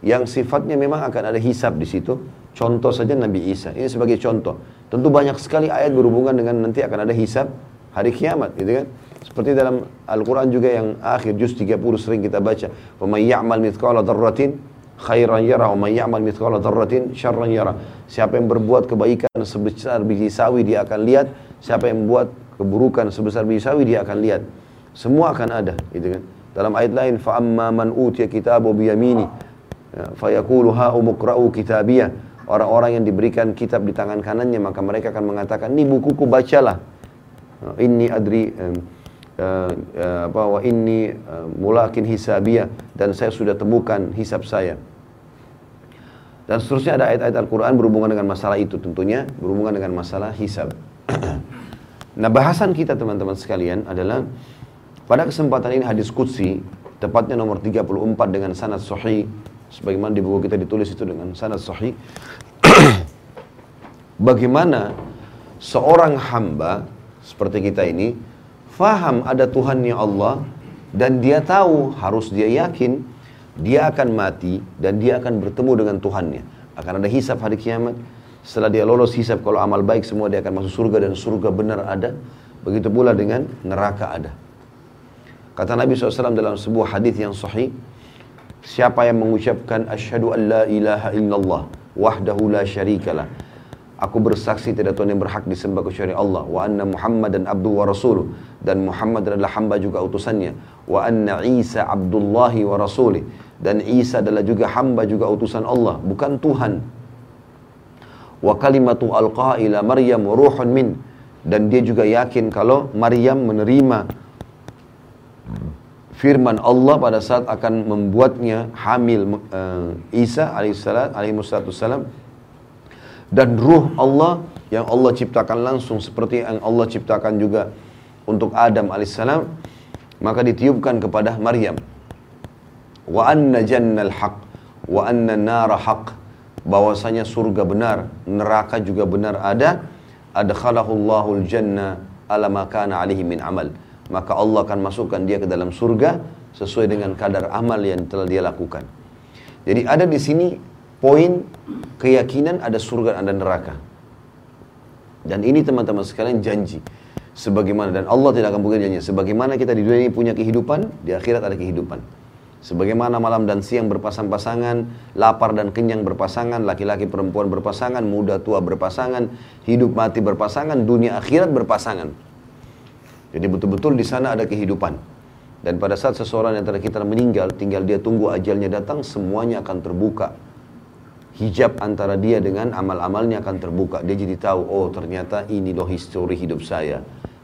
yang sifatnya memang akan ada hisab di situ. Contoh saja Nabi Isa. Ini sebagai contoh. Tentu banyak sekali ayat berhubungan dengan nanti akan ada hisab hari kiamat, gitu kan? Seperti dalam Al-Qur'an juga yang akhir juz 30 sering kita baca, "Wa may ya'mal mithqala dzarratin khairan yara wa may ya'mal mithqala dzarratin syarran yara." Siapa yang berbuat kebaikan sebesar biji sawi dia akan lihat, siapa yang membuat keburukan sebesar biji sawi dia akan lihat. Semua akan ada, gitu kan. Dalam ayat lain fa amma man utiya kitabu bi yamini ya, fa yaqulu ha umqra'u kitabiyah. Orang-orang yang diberikan kitab di tangan kanannya maka mereka akan mengatakan, "Ini bukuku bacalah." Ini adri um, uh, uh, apa wa inni uh, mulakin hisabiyah dan saya sudah temukan hisab saya. Dan seterusnya ada ayat-ayat Al-Quran berhubungan dengan masalah itu tentunya berhubungan dengan masalah hisab. nah bahasan kita teman-teman sekalian adalah pada kesempatan ini hadis Qudsi tepatnya nomor 34 dengan sanad sahih sebagaimana di buku kita ditulis itu dengan sanad sahih bagaimana seorang hamba seperti kita ini faham ada Tuhannya Allah dan dia tahu harus dia yakin dia akan mati dan dia akan bertemu dengan Tuhannya. Akan ada hisab hari kiamat. Setelah dia lolos hisab kalau amal baik semua dia akan masuk surga dan surga benar ada. Begitu pula dengan neraka ada. Kata Nabi SAW dalam sebuah hadis yang sahih, siapa yang mengucapkan asyhadu an la ilaha illallah wahdahu la syarikalah Aku bersaksi tidak Tuhan yang berhak disembah kecuali Allah. Wa anna Muhammad dan abdu wa rasuluh. Dan Muhammad adalah hamba juga utusannya. Wa anna Isa abdullahi wa rasulih. Dan Isa adalah juga hamba juga utusan Allah. Bukan Tuhan. Wa kalimatu alqa ila Maryam ruhun min. Dan dia juga yakin kalau Maryam menerima firman Allah pada saat akan membuatnya hamil uh, Isa alaihissalam alaihi dan ruh Allah yang Allah ciptakan langsung seperti yang Allah ciptakan juga untuk Adam alaihissalam maka ditiupkan kepada Maryam. Wa anna jannal haq wa anna nara haq. Bahwasanya surga benar neraka juga benar ada. Adkhalahullahu jannah ala makana alihi min amal maka Allah akan masukkan dia ke dalam surga sesuai dengan kadar amal yang telah dia lakukan jadi ada di sini poin keyakinan ada surga dan ada neraka. Dan ini teman-teman sekalian janji. Sebagaimana dan Allah tidak akan mungkin janji. Sebagaimana kita di dunia ini punya kehidupan, di akhirat ada kehidupan. Sebagaimana malam dan siang berpasang-pasangan, lapar dan kenyang berpasangan, laki-laki perempuan berpasangan, muda tua berpasangan, hidup mati berpasangan, dunia akhirat berpasangan. Jadi betul-betul di sana ada kehidupan. Dan pada saat seseorang yang kita meninggal, tinggal dia tunggu ajalnya datang, semuanya akan terbuka. Hijab antara dia dengan amal-amalnya akan terbuka. Dia jadi tahu, oh ternyata ini loh histori hidup saya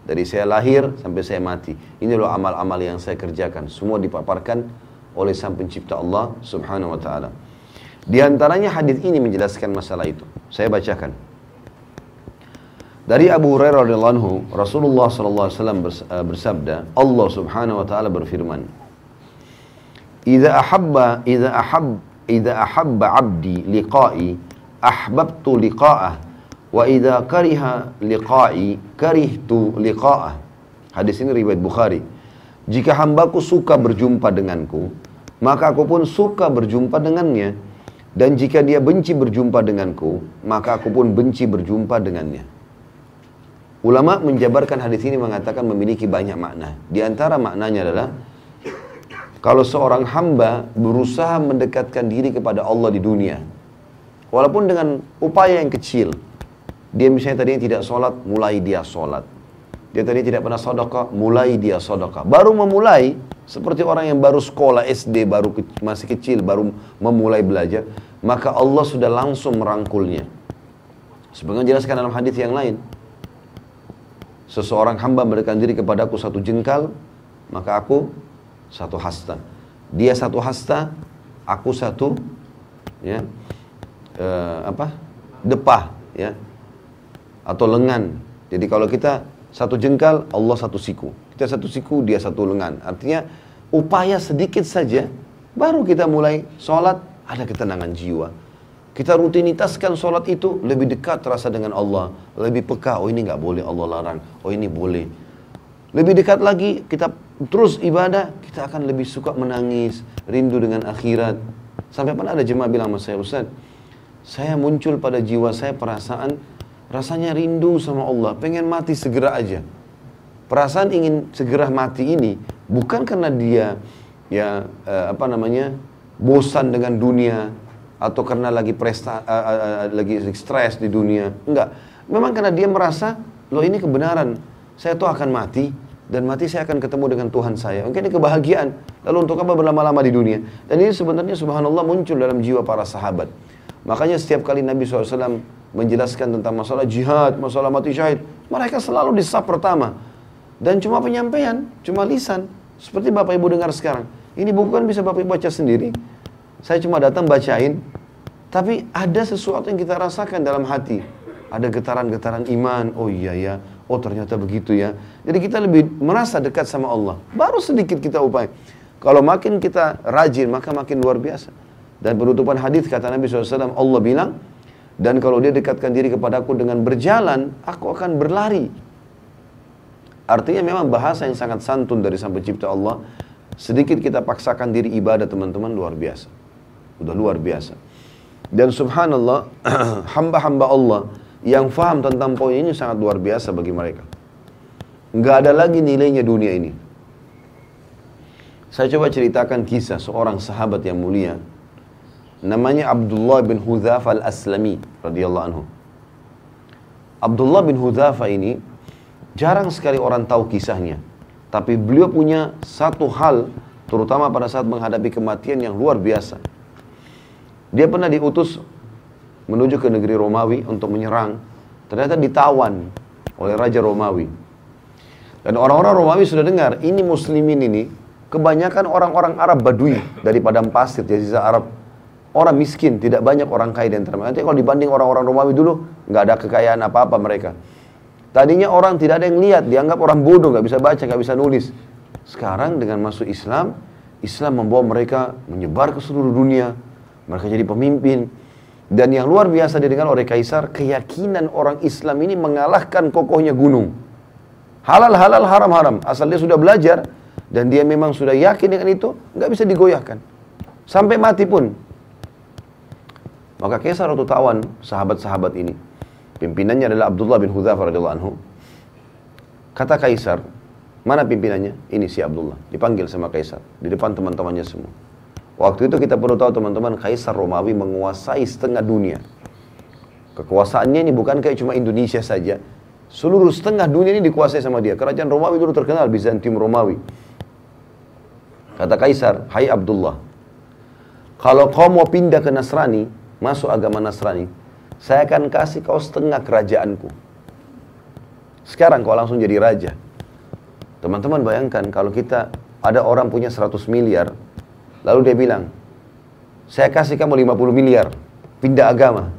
dari saya lahir sampai saya mati. Ini loh amal-amal yang saya kerjakan. Semua dipaparkan oleh Sang Pencipta Allah Subhanahu wa taala. Di antaranya hadis ini menjelaskan masalah itu. Saya bacakan. Dari Abu Hurairah radhiyallahu anhu, Rasulullah sallallahu alaihi wasallam eh, bersabda, Allah Subhanahu wa taala berfirman, "Idza ahabba idza ahab idza ahabba 'abdi liqa'i, ahbabtu liqa'ah." Wa idza kariha liqa'i karihtu liqa'ah. Hadis ini riwayat Bukhari. Jika hambaku suka berjumpa denganku, maka aku pun suka berjumpa dengannya. Dan jika dia benci berjumpa denganku, maka aku pun benci berjumpa dengannya. Ulama menjabarkan hadis ini mengatakan memiliki banyak makna. Di antara maknanya adalah kalau seorang hamba berusaha mendekatkan diri kepada Allah di dunia, walaupun dengan upaya yang kecil, dia misalnya tadinya tidak sholat, mulai dia sholat. Dia tadi tidak pernah sodokah, mulai dia sodokah. Baru memulai, seperti orang yang baru sekolah SD, baru ke, masih kecil, baru memulai belajar, maka Allah sudah langsung merangkulnya. Sebagaimana jelaskan dalam hadis yang lain. Seseorang hamba mendekatkan diri kepadaku satu jengkal, maka aku satu hasta. Dia satu hasta, aku satu ya uh, apa? depah ya atau lengan. Jadi kalau kita satu jengkal, Allah satu siku. Kita satu siku, dia satu lengan. Artinya upaya sedikit saja, baru kita mulai sholat, ada ketenangan jiwa. Kita rutinitaskan sholat itu lebih dekat rasa dengan Allah. Lebih peka, oh ini nggak boleh Allah larang. Oh ini boleh. Lebih dekat lagi, kita terus ibadah, kita akan lebih suka menangis, rindu dengan akhirat. Sampai pernah ada jemaah bilang sama saya, Ustaz, saya muncul pada jiwa saya perasaan Rasanya rindu sama Allah, pengen mati segera aja. Perasaan ingin segera mati ini bukan karena dia ya eh, apa namanya bosan dengan dunia atau karena lagi presta uh, uh, lagi stres di dunia. Enggak. Memang karena dia merasa loh ini kebenaran. Saya tuh akan mati dan mati saya akan ketemu dengan Tuhan saya. Mungkin ini kebahagiaan. Lalu untuk apa berlama-lama di dunia? Dan ini sebenarnya subhanallah muncul dalam jiwa para sahabat. Makanya setiap kali Nabi SAW menjelaskan tentang masalah jihad, masalah mati syahid, mereka selalu di saf pertama. Dan cuma penyampaian, cuma lisan. Seperti Bapak Ibu dengar sekarang. Ini buku kan bisa Bapak Ibu baca sendiri. Saya cuma datang bacain, tapi ada sesuatu yang kita rasakan dalam hati. Ada getaran-getaran iman, oh iya ya, oh ternyata begitu ya. Jadi kita lebih merasa dekat sama Allah. Baru sedikit kita upaya. Kalau makin kita rajin, maka makin luar biasa. Dan penutupan hadis kata Nabi SAW, Allah bilang, dan kalau dia dekatkan diri kepadaku dengan berjalan, aku akan berlari. Artinya memang bahasa yang sangat santun dari Sang Pencipta Allah. Sedikit kita paksakan diri ibadah teman-teman luar biasa. Udah luar biasa. Dan subhanallah, hamba-hamba Allah yang faham tentang poin ini sangat luar biasa bagi mereka. Nggak ada lagi nilainya dunia ini. Saya coba ceritakan kisah seorang sahabat yang mulia namanya Abdullah bin Hudzafa al-Aslami radhiyallahu anhu. Abdullah bin Hudzafa ini jarang sekali orang tahu kisahnya. Tapi beliau punya satu hal terutama pada saat menghadapi kematian yang luar biasa. Dia pernah diutus menuju ke negeri Romawi untuk menyerang. Ternyata ditawan oleh Raja Romawi. Dan orang-orang Romawi sudah dengar, ini muslimin ini kebanyakan orang-orang Arab Badui dari padang pasir, jazirah Arab orang miskin, tidak banyak orang kaya di antara. Nanti kalau dibanding orang-orang Romawi dulu, nggak ada kekayaan apa-apa mereka. Tadinya orang tidak ada yang lihat, dianggap orang bodoh, nggak bisa baca, nggak bisa nulis. Sekarang dengan masuk Islam, Islam membawa mereka menyebar ke seluruh dunia. Mereka jadi pemimpin. Dan yang luar biasa didengar oleh Kaisar, keyakinan orang Islam ini mengalahkan kokohnya gunung. Halal, halal, haram, haram. Asal dia sudah belajar, dan dia memang sudah yakin dengan itu, nggak bisa digoyahkan. Sampai mati pun, maka Kaisar waktu tawan sahabat-sahabat ini, pimpinannya adalah Abdullah bin Hudzafah radhiyallahu anhu. Kata Kaisar, mana pimpinannya? Ini si Abdullah. Dipanggil sama Kaisar. Di depan teman-temannya semua. Waktu itu kita perlu tahu teman-teman, Kaisar Romawi menguasai setengah dunia. Kekuasaannya ini bukan kayak cuma Indonesia saja. Seluruh setengah dunia ini dikuasai sama dia. Kerajaan Romawi dulu terkenal, Bizantium Romawi. Kata Kaisar, Hai Abdullah, kalau kau mau pindah ke Nasrani, masuk agama Nasrani, saya akan kasih kau setengah kerajaanku. Sekarang kau langsung jadi raja. Teman-teman bayangkan kalau kita ada orang punya 100 miliar, lalu dia bilang, saya kasih kamu 50 miliar, pindah agama.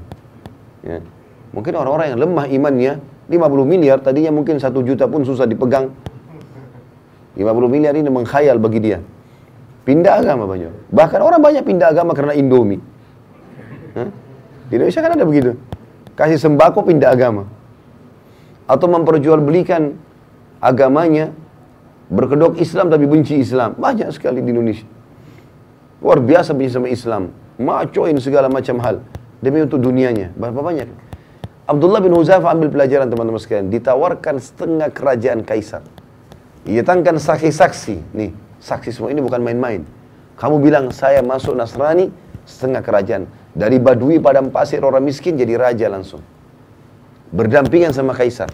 Ya. Mungkin orang-orang yang lemah imannya, 50 miliar tadinya mungkin satu juta pun susah dipegang. 50 miliar ini mengkhayal bagi dia. Pindah agama banyak. Bahkan orang banyak pindah agama karena Indomie. Hah? Di Indonesia kan ada begitu. Kasih sembako pindah agama. Atau memperjualbelikan agamanya berkedok Islam tapi benci Islam. Banyak sekali di Indonesia. Luar biasa benci sama Islam. Macoin segala macam hal. Demi untuk dunianya. Berapa banyak? Abdullah bin Huzaifah ambil pelajaran teman-teman sekalian. Ditawarkan setengah kerajaan kaisar. Ia tangkan saksi-saksi. Nih, Saksi semua ini bukan main-main. Kamu bilang saya masuk Nasrani setengah kerajaan. Dari Badui padang pasir orang miskin jadi raja langsung. Berdampingan sama kaisar.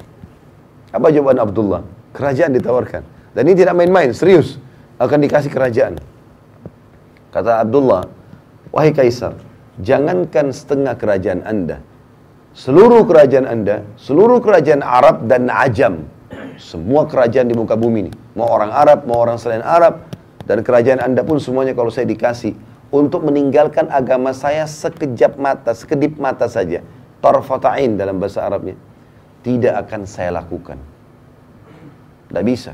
Apa jawaban Abdullah? Kerajaan ditawarkan. Dan ini tidak main-main, serius. Akan dikasih kerajaan. Kata Abdullah, wahai kaisar, jangankan setengah kerajaan anda. Seluruh kerajaan anda, seluruh kerajaan Arab dan Ajam semua kerajaan di muka bumi ini. Mau orang Arab, mau orang selain Arab. Dan kerajaan anda pun semuanya kalau saya dikasih. Untuk meninggalkan agama saya sekejap mata, sekedip mata saja. Tarfata'in dalam bahasa Arabnya. Tidak akan saya lakukan. Tidak bisa.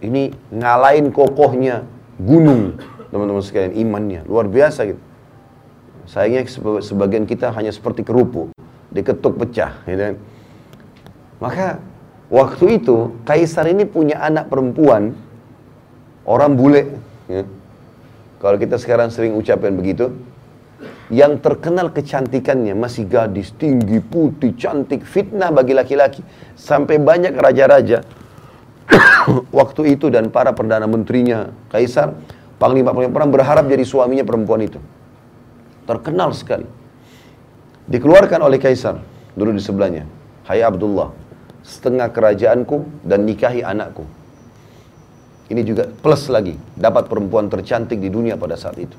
Ini ngalahin kokohnya gunung. Teman-teman sekalian, imannya. Luar biasa gitu. Sayangnya sebagian kita hanya seperti kerupuk. Diketuk pecah. Gitu. Maka Waktu itu Kaisar ini punya anak perempuan orang bule. Ya. Kalau kita sekarang sering ucapkan begitu, yang terkenal kecantikannya masih gadis, tinggi, putih, cantik, fitnah bagi laki-laki. Sampai banyak raja-raja waktu itu dan para perdana menterinya, kaisar, panglima-panglima perang berharap jadi suaminya perempuan itu. Terkenal sekali. Dikeluarkan oleh kaisar dulu di sebelahnya. Hai Abdullah, setengah kerajaanku dan nikahi anakku. Ini juga plus lagi, dapat perempuan tercantik di dunia pada saat itu.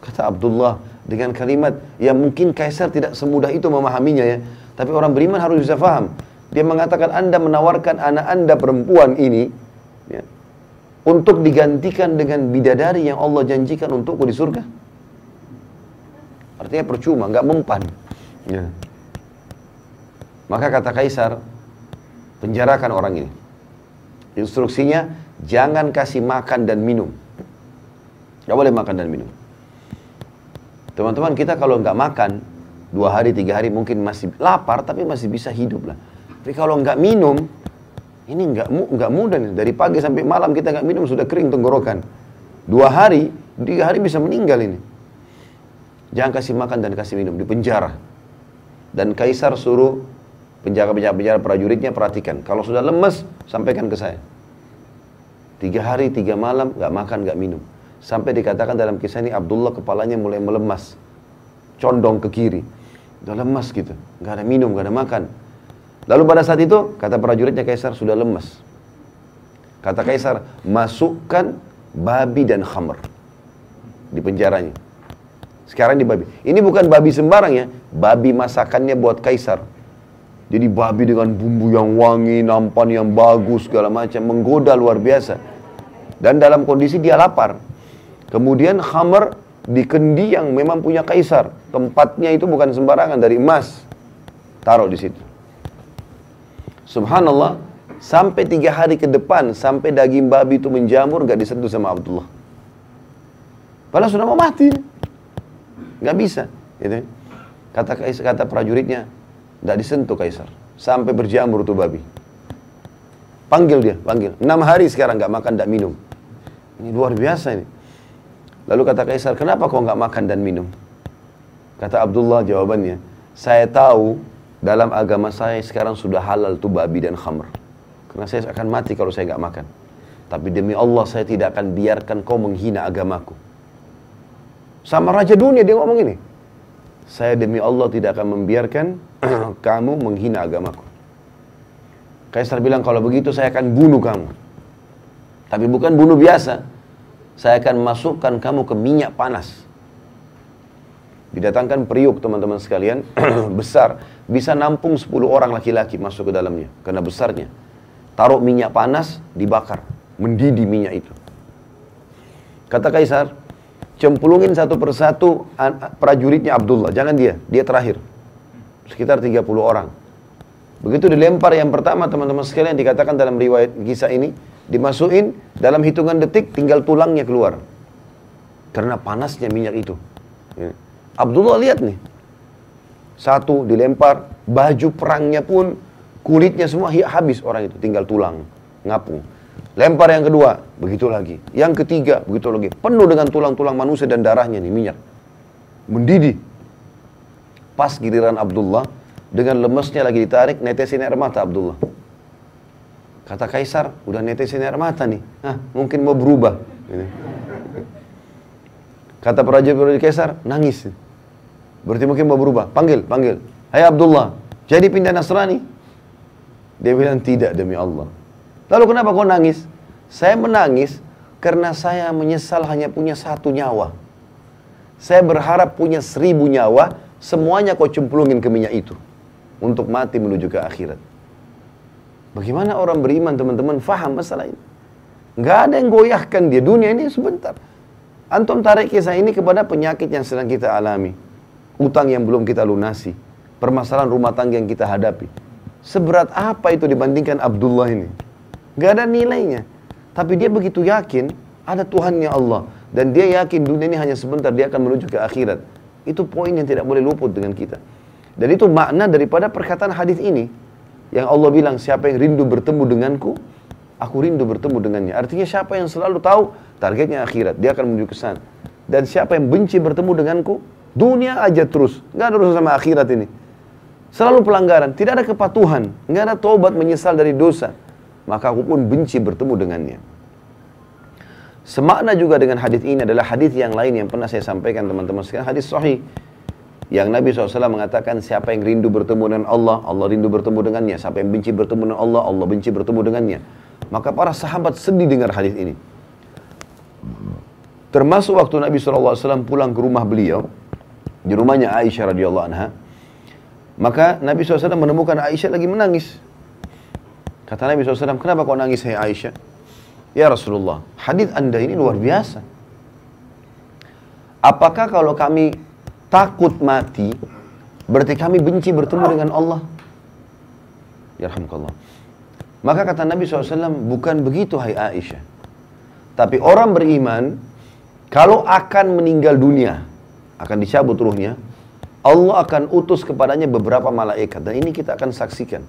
Kata Abdullah dengan kalimat yang mungkin Kaisar tidak semudah itu memahaminya ya. Tapi orang beriman harus bisa faham. Dia mengatakan Anda menawarkan anak Anda perempuan ini ya, untuk digantikan dengan bidadari yang Allah janjikan untukku di surga. Artinya percuma, nggak mempan. Ya. Maka kata Kaisar, penjarakan orang ini. Instruksinya, jangan kasih makan dan minum. Gak boleh makan dan minum. Teman-teman kita kalau nggak makan, dua hari, tiga hari mungkin masih lapar, tapi masih bisa hidup lah. Tapi kalau nggak minum, ini nggak nggak mudah nih. Dari pagi sampai malam kita nggak minum sudah kering tenggorokan. Dua hari, tiga hari bisa meninggal ini. Jangan kasih makan dan kasih minum di penjara. Dan kaisar suruh penjaga-penjaga prajuritnya perhatikan. Kalau sudah lemes, sampaikan ke saya. Tiga hari, tiga malam, gak makan, gak minum. Sampai dikatakan dalam kisah ini Abdullah kepalanya mulai melemas. Condong ke kiri. Udah lemas gitu. Gak ada minum, gak ada makan. Lalu pada saat itu, kata prajuritnya Kaisar sudah lemas. Kata Kaisar, masukkan babi dan khamr di penjaranya. Sekarang di babi. Ini bukan babi sembarang ya, babi masakannya buat Kaisar. Jadi babi dengan bumbu yang wangi, nampan yang bagus, segala macam. Menggoda luar biasa. Dan dalam kondisi dia lapar. Kemudian khamar di kendi yang memang punya kaisar. Tempatnya itu bukan sembarangan, dari emas. Taruh di situ. Subhanallah, sampai tiga hari ke depan, sampai daging babi itu menjamur, gak disentuh sama Abdullah. Padahal sudah mau mati. Gak bisa. Gitu. Kata, kata prajuritnya, tidak disentuh kaisar. Sampai berjamur tuh babi. Panggil dia, panggil. Enam hari sekarang nggak makan, nggak minum. Ini luar biasa ini. Lalu kata kaisar, kenapa kau nggak makan dan minum? Kata Abdullah jawabannya, saya tahu dalam agama saya sekarang sudah halal tuh babi dan khamr. Karena saya akan mati kalau saya nggak makan. Tapi demi Allah saya tidak akan biarkan kau menghina agamaku. Sama raja dunia dia ngomong ini. Saya demi Allah tidak akan membiarkan kamu menghina agamaku. Kaisar bilang kalau begitu saya akan bunuh kamu. Tapi bukan bunuh biasa. Saya akan masukkan kamu ke minyak panas. Didatangkan periuk teman-teman sekalian besar. Bisa nampung 10 orang laki-laki masuk ke dalamnya. Karena besarnya. Taruh minyak panas, dibakar. Mendidih minyak itu. Kata Kaisar, cemplungin satu persatu prajuritnya Abdullah. Jangan dia, dia terakhir. Sekitar 30 orang. Begitu dilempar yang pertama teman-teman sekalian dikatakan dalam riwayat kisah ini, dimasukin dalam hitungan detik tinggal tulangnya keluar. Karena panasnya minyak itu. Ya. Abdullah lihat nih. Satu dilempar, baju perangnya pun kulitnya semua habis orang itu, tinggal tulang, ngapung. Lempar yang kedua, begitu lagi. Yang ketiga, begitu lagi. Penuh dengan tulang-tulang manusia dan darahnya nih, minyak. Mendidih. Pas giliran Abdullah, dengan lemesnya lagi ditarik, netesin air mata Abdullah. Kata Kaisar, udah netesin air mata nih. Nah, mungkin mau berubah. Kata prajurit Kaisar, nangis. Berarti mungkin mau berubah. Panggil, panggil. Hai Abdullah, jadi pindah Nasrani. Dia bilang, tidak demi Allah. Lalu kenapa kau nangis? Saya menangis karena saya menyesal hanya punya satu nyawa. Saya berharap punya seribu nyawa, semuanya kau cemplungin ke minyak itu. Untuk mati menuju ke akhirat. Bagaimana orang beriman teman-teman faham masalah ini? Nggak ada yang goyahkan dia. Dunia ini sebentar. Antum tarik kisah ini kepada penyakit yang sedang kita alami. Utang yang belum kita lunasi. Permasalahan rumah tangga yang kita hadapi. Seberat apa itu dibandingkan Abdullah ini? Nggak ada nilainya. Tapi dia begitu yakin ada Tuhannya Allah. Dan dia yakin dunia ini hanya sebentar, dia akan menuju ke akhirat. Itu poin yang tidak boleh luput dengan kita. Dan itu makna daripada perkataan hadis ini. Yang Allah bilang, siapa yang rindu bertemu denganku, aku rindu bertemu dengannya. Artinya siapa yang selalu tahu targetnya akhirat, dia akan menuju ke sana. Dan siapa yang benci bertemu denganku, dunia aja terus. Nggak ada urusan sama akhirat ini. Selalu pelanggaran, tidak ada kepatuhan, nggak ada taubat menyesal dari dosa. Maka aku pun benci bertemu dengannya. Semakna juga dengan hadis ini adalah hadis yang lain yang pernah saya sampaikan teman-teman sekalian, hadis sahih yang Nabi SAW mengatakan siapa yang rindu bertemu dengan Allah, Allah rindu bertemu dengannya. Siapa yang benci bertemu dengan Allah, Allah benci bertemu dengannya. Maka para sahabat sedih dengar hadis ini. Termasuk waktu Nabi SAW pulang ke rumah beliau, di rumahnya Aisyah radhiyallahu anha, maka Nabi SAW menemukan Aisyah lagi menangis. Kata Nabi SAW, kenapa kau nangis hai Aisyah? Ya Rasulullah, hadis anda ini luar biasa. Apakah kalau kami takut mati, berarti kami benci bertemu dengan Allah. Ya Allah. Maka kata Nabi SAW, bukan begitu hai Aisyah. Tapi orang beriman, kalau akan meninggal dunia, akan dicabut ruhnya, Allah akan utus kepadanya beberapa malaikat. Dan ini kita akan saksikan.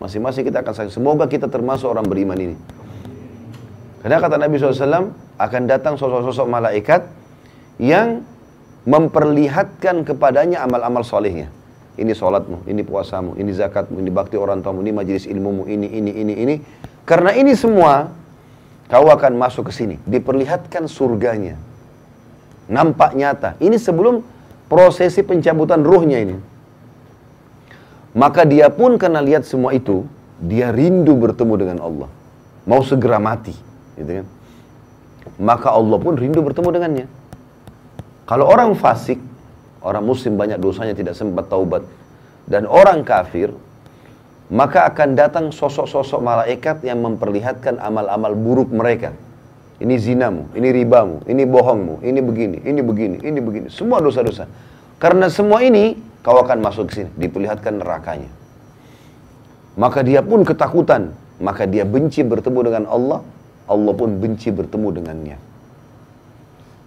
Masing-masing kita akan saksikan. Semoga kita termasuk orang beriman ini. Karena kata Nabi SAW, akan datang sosok-sosok malaikat yang memperlihatkan kepadanya amal-amal solehnya. Ini sholatmu, ini puasamu, ini zakatmu, ini bakti orang tuamu, ini majelis ilmumu, ini, ini, ini, ini. Karena ini semua, kau akan masuk ke sini. Diperlihatkan surganya. Nampak nyata. Ini sebelum prosesi pencabutan ruhnya ini. Maka dia pun karena lihat semua itu, dia rindu bertemu dengan Allah. Mau segera mati. Gitu kan? Maka Allah pun rindu bertemu dengannya. Kalau orang fasik, orang muslim banyak dosanya tidak sempat taubat, dan orang kafir, maka akan datang sosok-sosok malaikat yang memperlihatkan amal-amal buruk mereka. Ini zinamu, ini ribamu, ini bohongmu, ini begini, ini begini, ini begini. Semua dosa-dosa. Karena semua ini, kau akan masuk ke sini, diperlihatkan nerakanya. Maka dia pun ketakutan, maka dia benci bertemu dengan Allah, Allah pun benci bertemu dengannya.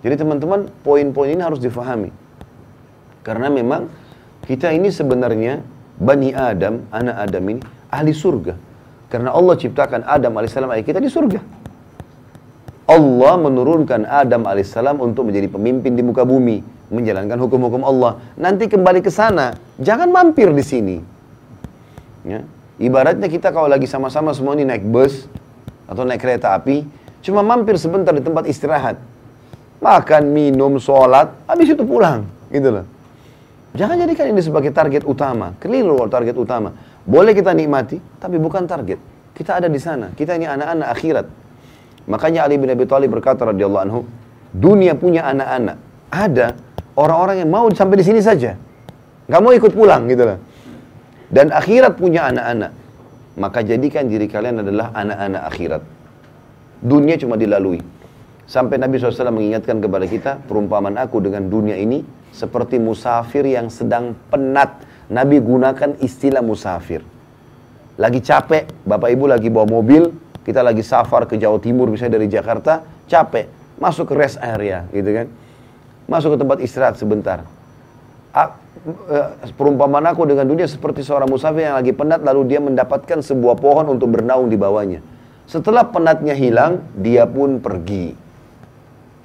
Jadi teman-teman, poin-poin ini harus difahami. Karena memang kita ini sebenarnya Bani Adam, anak Adam ini ahli surga. Karena Allah ciptakan Adam alaihissalam kita di surga. Allah menurunkan Adam alaihissalam untuk menjadi pemimpin di muka bumi, menjalankan hukum-hukum Allah. Nanti kembali ke sana, jangan mampir di sini. Ya. Ibaratnya kita kalau lagi sama-sama semua ini naik bus atau naik kereta api, cuma mampir sebentar di tempat istirahat. Makan, minum, sholat, habis itu pulang. Gitu loh. Jangan jadikan ini sebagai target utama. Keliru target utama. Boleh kita nikmati, tapi bukan target. Kita ada di sana. Kita ini anak-anak akhirat. Makanya Ali bin Abi Thalib berkata radhiyallahu anhu, dunia punya anak-anak. Ada orang-orang yang mau sampai di sini saja. Gak mau ikut pulang gitu loh. Dan akhirat punya anak-anak. Maka jadikan diri kalian adalah anak-anak akhirat. Dunia cuma dilalui. Sampai Nabi SAW mengingatkan kepada kita, perumpamaan aku dengan dunia ini seperti musafir yang sedang penat Nabi gunakan istilah musafir. Lagi capek, Bapak Ibu lagi bawa mobil, kita lagi safar ke Jawa Timur misalnya dari Jakarta, capek, masuk ke rest area gitu kan. Masuk ke tempat istirahat sebentar. A, e, perumpamaan aku dengan dunia seperti seorang musafir yang lagi penat lalu dia mendapatkan sebuah pohon untuk bernaung di bawahnya. Setelah penatnya hilang, dia pun pergi.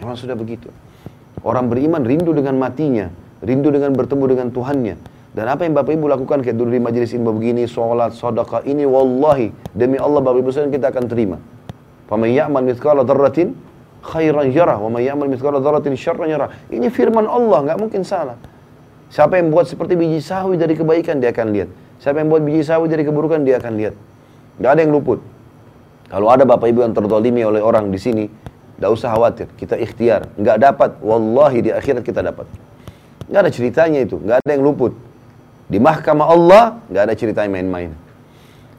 Memang sudah begitu. Orang beriman rindu dengan matinya, rindu dengan bertemu dengan Tuhannya. Dan apa yang Bapak Ibu lakukan kayak dulu di majelis ilmu begini, sholat, sedekah ini wallahi demi Allah Bapak Ibu sekalian kita akan terima. Faman ya'mal mithqala dzarratin khairan yarah wa may ya'mal mithqala dzarratin syarran yarah. Ini firman Allah, nggak mungkin salah. Siapa yang buat seperti biji sawi dari kebaikan dia akan lihat. Siapa yang buat biji sawi dari keburukan dia akan lihat. Nggak ada yang luput. Kalau ada Bapak Ibu yang terdolimi oleh orang di sini, nggak usah khawatir. Kita ikhtiar. Nggak dapat, wallahi di akhirat kita dapat. Nggak ada ceritanya itu. Nggak ada yang luput. Di mahkamah Allah nggak ada cerita main-main.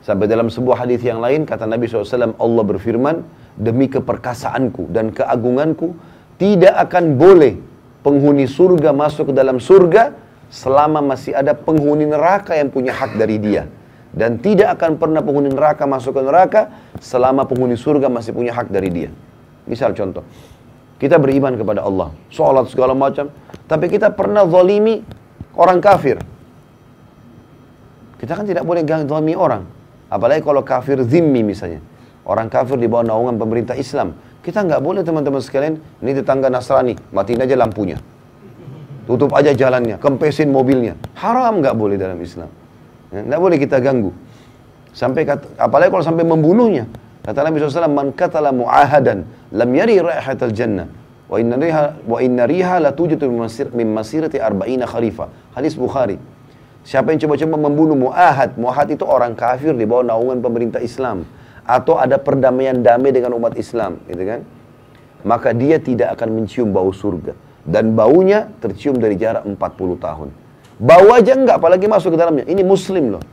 Sampai dalam sebuah hadis yang lain kata Nabi SAW Allah berfirman demi keperkasaanku dan keagunganku tidak akan boleh penghuni surga masuk ke dalam surga selama masih ada penghuni neraka yang punya hak dari dia dan tidak akan pernah penghuni neraka masuk ke neraka selama penghuni surga masih punya hak dari dia. Misal contoh, kita beriman kepada Allah, sholat segala macam, tapi kita pernah zalimi orang kafir, kita kan tidak boleh zalimi orang. Apalagi kalau kafir zimmi misalnya. Orang kafir di bawah naungan pemerintah Islam. Kita nggak boleh teman-teman sekalian, ini tetangga Nasrani, matiin aja lampunya. Tutup aja jalannya, kempesin mobilnya. Haram nggak boleh dalam Islam. Ya, nggak boleh kita ganggu. Sampai kata, apalagi kalau sampai membunuhnya. Kata Nabi SAW, Man katala mu'ahadan, lam yari raihatal jannah. Wa inna riha, wa inna riha la tujitu min masirati arba'ina kharifah. Hadis Bukhari. Siapa yang coba-coba membunuh mu'ahad, mu'ahad itu orang kafir di bawah naungan pemerintah Islam. Atau ada perdamaian damai dengan umat Islam, gitu kan? Maka dia tidak akan mencium bau surga. Dan baunya tercium dari jarak 40 tahun. Bau aja enggak, apalagi masuk ke dalamnya. Ini muslim loh.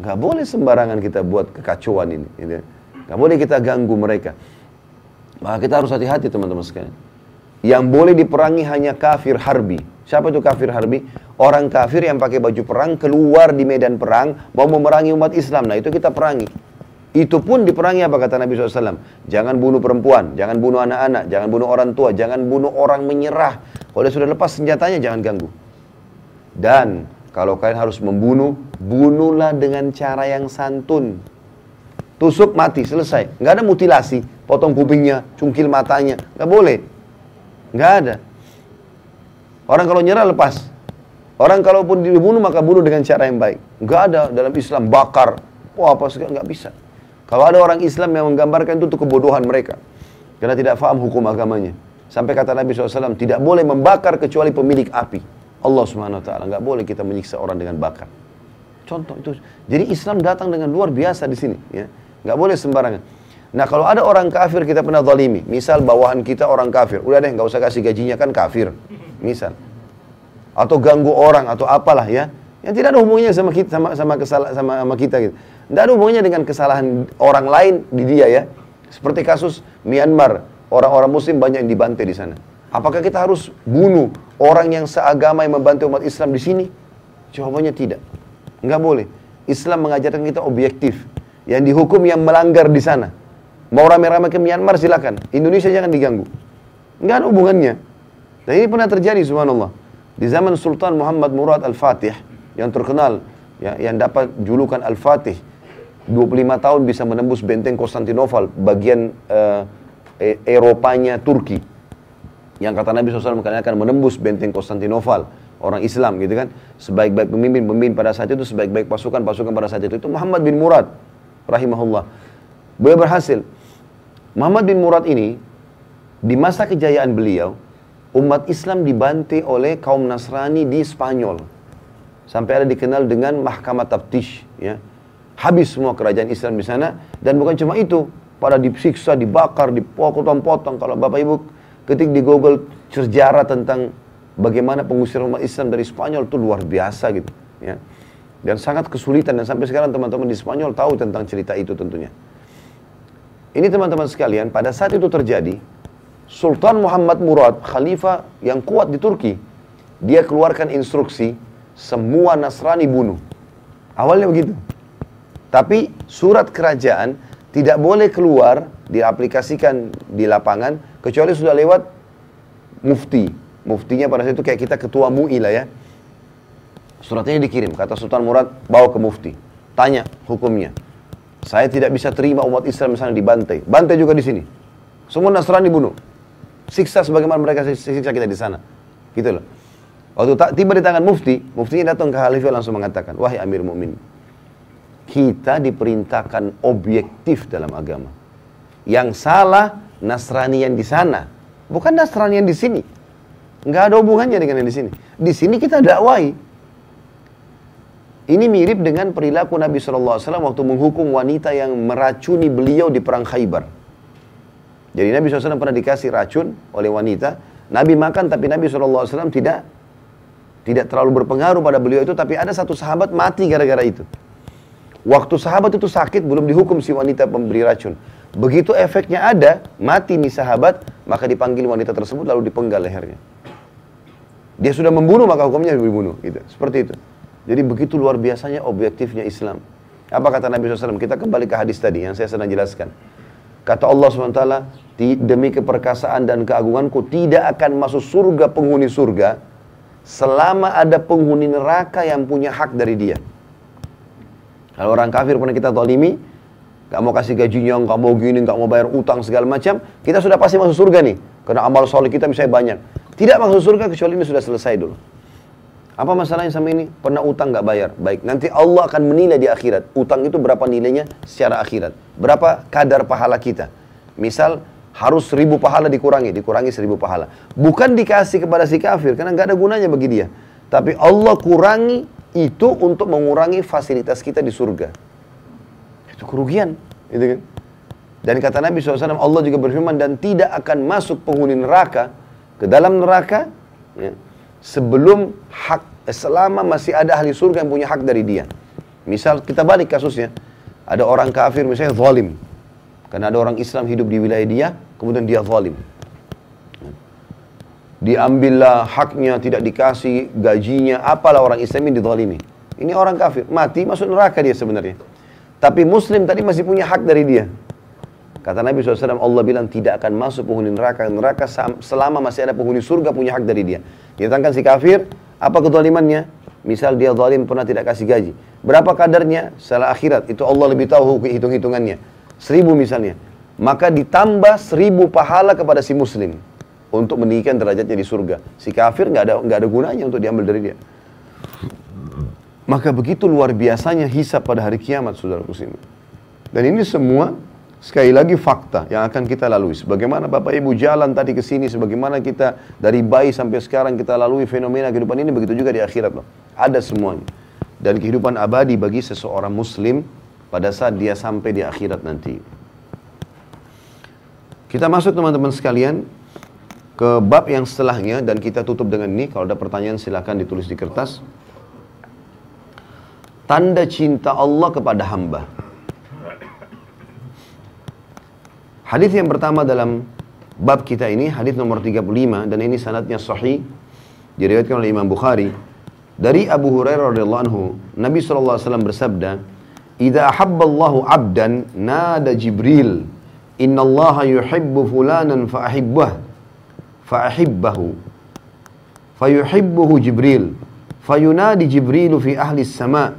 Enggak boleh sembarangan kita buat kekacauan ini. Gitu. Enggak boleh kita ganggu mereka. Maka kita harus hati-hati teman-teman sekalian. Yang boleh diperangi hanya kafir harbi. Siapa itu kafir harbi? Orang kafir yang pakai baju perang keluar di medan perang mau memerangi umat Islam. Nah itu kita perangi. Itu pun diperangi apa kata Nabi SAW? Jangan bunuh perempuan, jangan bunuh anak-anak, jangan bunuh orang tua, jangan bunuh orang menyerah. Kalau sudah lepas senjatanya jangan ganggu. Dan kalau kalian harus membunuh, bunuhlah dengan cara yang santun. Tusuk mati, selesai. Nggak ada mutilasi, potong kupingnya, cungkil matanya. Nggak boleh. Nggak ada. Orang kalau nyerah lepas. Orang kalaupun dibunuh maka bunuh dengan cara yang baik. Enggak ada dalam Islam bakar. Wah apa segala enggak bisa. Kalau ada orang Islam yang menggambarkan itu, itu kebodohan mereka. Karena tidak faham hukum agamanya. Sampai kata Nabi SAW, tidak boleh membakar kecuali pemilik api. Allah Subhanahu Wa Taala nggak boleh kita menyiksa orang dengan bakar. Contoh itu. Jadi Islam datang dengan luar biasa di sini. Ya. Nggak boleh sembarangan. Nah kalau ada orang kafir kita pernah zalimi. Misal bawahan kita orang kafir. Udah deh nggak usah kasih gajinya kan kafir misal atau ganggu orang atau apalah ya yang tidak ada hubungannya sama kita sama sama kesalah sama, sama kita gitu. Tidak ada hubungannya dengan kesalahan orang lain di dia ya. Seperti kasus Myanmar, orang-orang muslim banyak yang dibantai di sana. Apakah kita harus bunuh orang yang seagama yang membantu umat Islam di sini? Jawabannya tidak. Enggak boleh. Islam mengajarkan kita objektif. Yang dihukum yang melanggar di sana. Mau rame-rame ke Myanmar silakan. Indonesia jangan diganggu. Enggak ada hubungannya. Dan ini pernah terjadi subhanallah. Di zaman Sultan Muhammad Murad Al-Fatih yang terkenal ya, yang dapat julukan Al-Fatih 25 tahun bisa menembus benteng Konstantinopel bagian uh, Eropanya Turki yang kata Nabi SAW akan menembus benteng Konstantinopel orang Islam gitu kan. Sebaik-baik pemimpin-pemimpin pada saat itu, sebaik-baik pasukan-pasukan pada saat itu. Itu Muhammad bin Murad, rahimahullah. Beliau berhasil. Muhammad bin Murad ini, di masa kejayaan beliau, umat Islam dibantai oleh kaum Nasrani di Spanyol. Sampai ada dikenal dengan Mahkamah Taftish. Ya. Habis semua kerajaan Islam di sana. Dan bukan cuma itu, pada disiksa, dibakar, dipotong-potong. Kalau Bapak Ibu ketik di Google sejarah tentang bagaimana pengusiran umat Islam dari Spanyol itu luar biasa gitu. Ya. Dan sangat kesulitan dan sampai sekarang teman-teman di Spanyol tahu tentang cerita itu tentunya. Ini teman-teman sekalian, pada saat itu terjadi, Sultan Muhammad Murad, khalifah yang kuat di Turki, dia keluarkan instruksi semua Nasrani bunuh. Awalnya begitu. Tapi surat kerajaan tidak boleh keluar diaplikasikan di lapangan kecuali sudah lewat mufti. Muftinya pada saat itu kayak kita ketua MUI lah ya. Suratnya dikirim, kata Sultan Murad, bawa ke mufti. Tanya hukumnya. Saya tidak bisa terima umat Islam misalnya dibantai. Bantai juga di sini. Semua Nasrani bunuh. Siksa sebagaimana mereka siksa kita di sana. Gitu loh. Waktu tiba di tangan mufti, muftinya datang ke khalifah langsung mengatakan, "Wahai Amir Mukmin, kita diperintahkan objektif dalam agama. Yang salah Nasrani yang di sana, bukan Nasrani yang di sini. Nggak ada hubungannya dengan yang di sini. Di sini kita dakwai. Ini mirip dengan perilaku Nabi SAW waktu menghukum wanita yang meracuni beliau di perang Khaybar. Jadi Nabi SAW pernah dikasih racun oleh wanita. Nabi makan tapi Nabi SAW tidak tidak terlalu berpengaruh pada beliau itu. Tapi ada satu sahabat mati gara-gara itu. Waktu sahabat itu sakit, belum dihukum si wanita pemberi racun. Begitu efeknya ada, mati nih sahabat, maka dipanggil wanita tersebut lalu dipenggal lehernya. Dia sudah membunuh, maka hukumnya dibunuh. Gitu. Seperti itu. Jadi begitu luar biasanya objektifnya Islam. Apa kata Nabi SAW? Kita kembali ke hadis tadi yang saya sedang jelaskan. Kata Allah SWT, demi keperkasaan dan keagunganku tidak akan masuk surga penghuni surga selama ada penghuni neraka yang punya hak dari dia. Kalau orang kafir pernah kita tolimi, gak mau kasih gajinya, gak mau gini, gak mau bayar utang segala macam, kita sudah pasti masuk surga nih. Karena amal soleh kita misalnya banyak. Tidak masuk surga kecuali ini sudah selesai dulu. Apa masalahnya sama ini? Pernah utang gak bayar? Baik, nanti Allah akan menilai di akhirat. Utang itu berapa nilainya secara akhirat? Berapa kadar pahala kita? Misal harus seribu pahala dikurangi, dikurangi seribu pahala. Bukan dikasih kepada si kafir, karena nggak ada gunanya bagi dia. Tapi Allah kurangi itu untuk mengurangi fasilitas kita di surga. Itu kerugian. Gitu kan? Dan kata Nabi SAW, Allah juga berfirman, dan tidak akan masuk penghuni neraka ke dalam neraka ya, sebelum hak selama masih ada ahli surga yang punya hak dari dia. Misal kita balik kasusnya, ada orang kafir misalnya zalim. Karena ada orang Islam hidup di wilayah dia, kemudian dia zalim diambillah haknya, tidak dikasih gajinya, apalah orang Islam ini dizalimi. Ini orang kafir, mati masuk neraka dia sebenarnya. Tapi muslim tadi masih punya hak dari dia. Kata Nabi SAW, Allah bilang tidak akan masuk penghuni neraka. Neraka selama masih ada penghuni surga punya hak dari dia. Ditangkan si kafir, apa kezalimannya? Misal dia zalim pernah tidak kasih gaji. Berapa kadarnya? Setelah akhirat. Itu Allah lebih tahu hitung-hitungannya. Seribu misalnya. Maka ditambah seribu pahala kepada si muslim untuk meninggikan derajatnya di surga. Si kafir nggak ada nggak ada gunanya untuk diambil dari dia. Maka begitu luar biasanya hisap pada hari kiamat, saudara muslim. Dan ini semua sekali lagi fakta yang akan kita lalui. Sebagaimana Bapak Ibu jalan tadi ke sini, sebagaimana kita dari bayi sampai sekarang kita lalui fenomena kehidupan ini, begitu juga di akhirat loh. Ada semuanya. Dan kehidupan abadi bagi seseorang muslim pada saat dia sampai di akhirat nanti. Kita masuk teman-teman sekalian ke bab yang setelahnya dan kita tutup dengan ini. Kalau ada pertanyaan silahkan ditulis di kertas. Tanda cinta Allah kepada hamba. Hadis yang pertama dalam bab kita ini, hadis nomor 35 dan ini sanadnya sahih diriwayatkan oleh Imam Bukhari dari Abu Hurairah radhiyallahu anhu, Nabi SAW bersabda, "Idza ahabballahu 'abdan nada Jibril, Inna allaha yuhibbu fulanan fa'ahibbah Fa'ahibbahu. Fayuhibbuhu Jibril Fayunadi Jibrilu fi ahli sama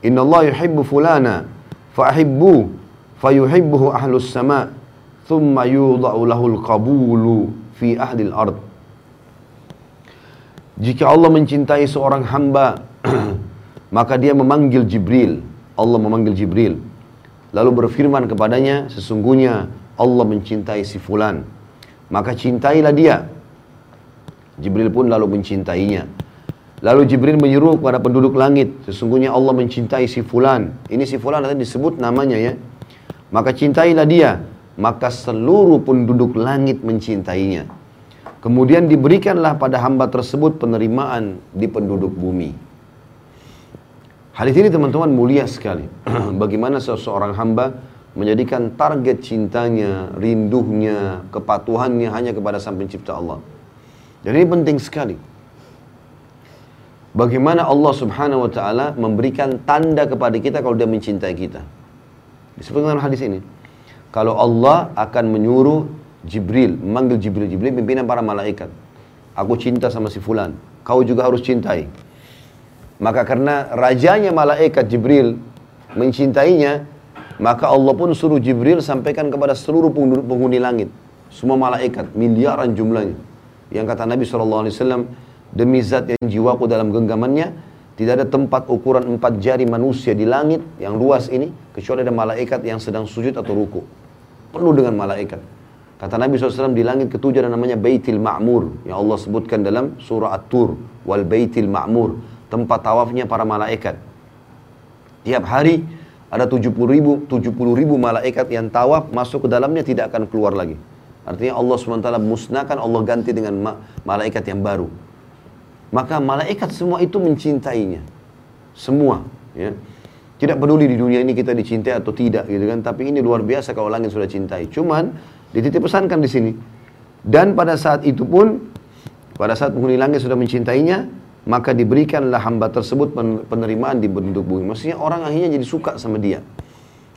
Inna allaha yuhibbu fulana Fa'ahibbu Fayuhibbuhu ahlus sama Thumma yudha'u lahul qabulu Fi ahli al-ard. Jika Allah mencintai seorang hamba Maka dia memanggil Jibril. Allah memanggil Jibril. Lalu berfirman kepadanya Sesungguhnya Allah mencintai si fulan. Maka cintailah dia. Jibril pun lalu mencintainya. Lalu Jibril menyuruh kepada penduduk langit, sesungguhnya Allah mencintai si fulan. Ini si fulan nanti disebut namanya ya. Maka cintailah dia. Maka seluruh penduduk langit mencintainya. Kemudian diberikanlah pada hamba tersebut penerimaan di penduduk bumi. Hadis ini teman-teman mulia sekali. Bagaimana seseorang hamba menjadikan target cintanya, rindunya, kepatuhannya hanya kepada Sang Pencipta Allah. Dan ini penting sekali. Bagaimana Allah Subhanahu wa taala memberikan tanda kepada kita kalau dia mencintai kita. Disebutkan hadis ini. Kalau Allah akan menyuruh Jibril, memanggil Jibril, Jibril pimpinan para malaikat. Aku cinta sama si fulan, kau juga harus cintai. Maka karena rajanya malaikat Jibril mencintainya, maka Allah pun suruh Jibril sampaikan kepada seluruh penghuni langit. Semua malaikat, miliaran jumlahnya. Yang kata Nabi SAW, demi zat yang jiwaku dalam genggamannya, tidak ada tempat ukuran empat jari manusia di langit yang luas ini, kecuali ada malaikat yang sedang sujud atau ruku. Penuh dengan malaikat. Kata Nabi SAW di langit ketujuh ada namanya Baitil Ma'mur. Yang Allah sebutkan dalam surah At-Tur. Wal Baitil Ma'mur. Tempat tawafnya para malaikat. Tiap hari ada 70 ribu, 70 ribu malaikat yang tawaf masuk ke dalamnya tidak akan keluar lagi. Artinya Allah SWT musnahkan, Allah ganti dengan ma malaikat yang baru. Maka malaikat semua itu mencintainya. Semua. Ya. Tidak peduli di dunia ini kita dicintai atau tidak gitu kan. Tapi ini luar biasa kalau langit sudah cintai. Cuman Dititip pesankan di sini. Dan pada saat itu pun, pada saat penghuni langit sudah mencintainya, maka diberikanlah hamba tersebut penerimaan di bentuk bumi. Maksudnya orang akhirnya jadi suka sama dia.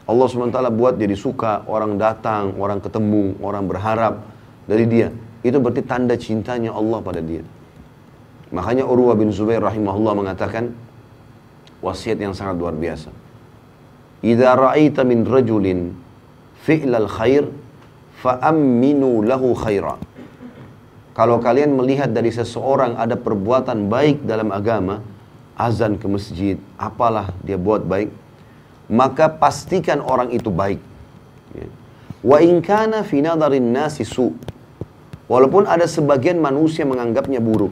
Allah SWT buat jadi suka, orang datang, orang ketemu, orang berharap dari dia. Itu berarti tanda cintanya Allah pada dia. Makanya Urwa bin Zubair rahimahullah mengatakan wasiat yang sangat luar biasa. Idza ra'aita min rajulin fi'lal khair fa'amminu lahu khaira. Kalau kalian melihat dari seseorang ada perbuatan baik dalam agama, azan ke masjid, apalah dia buat baik, maka pastikan orang itu baik. Ya. Wa in kana fi nadarin nasi su. Walaupun ada sebagian manusia menganggapnya buruk.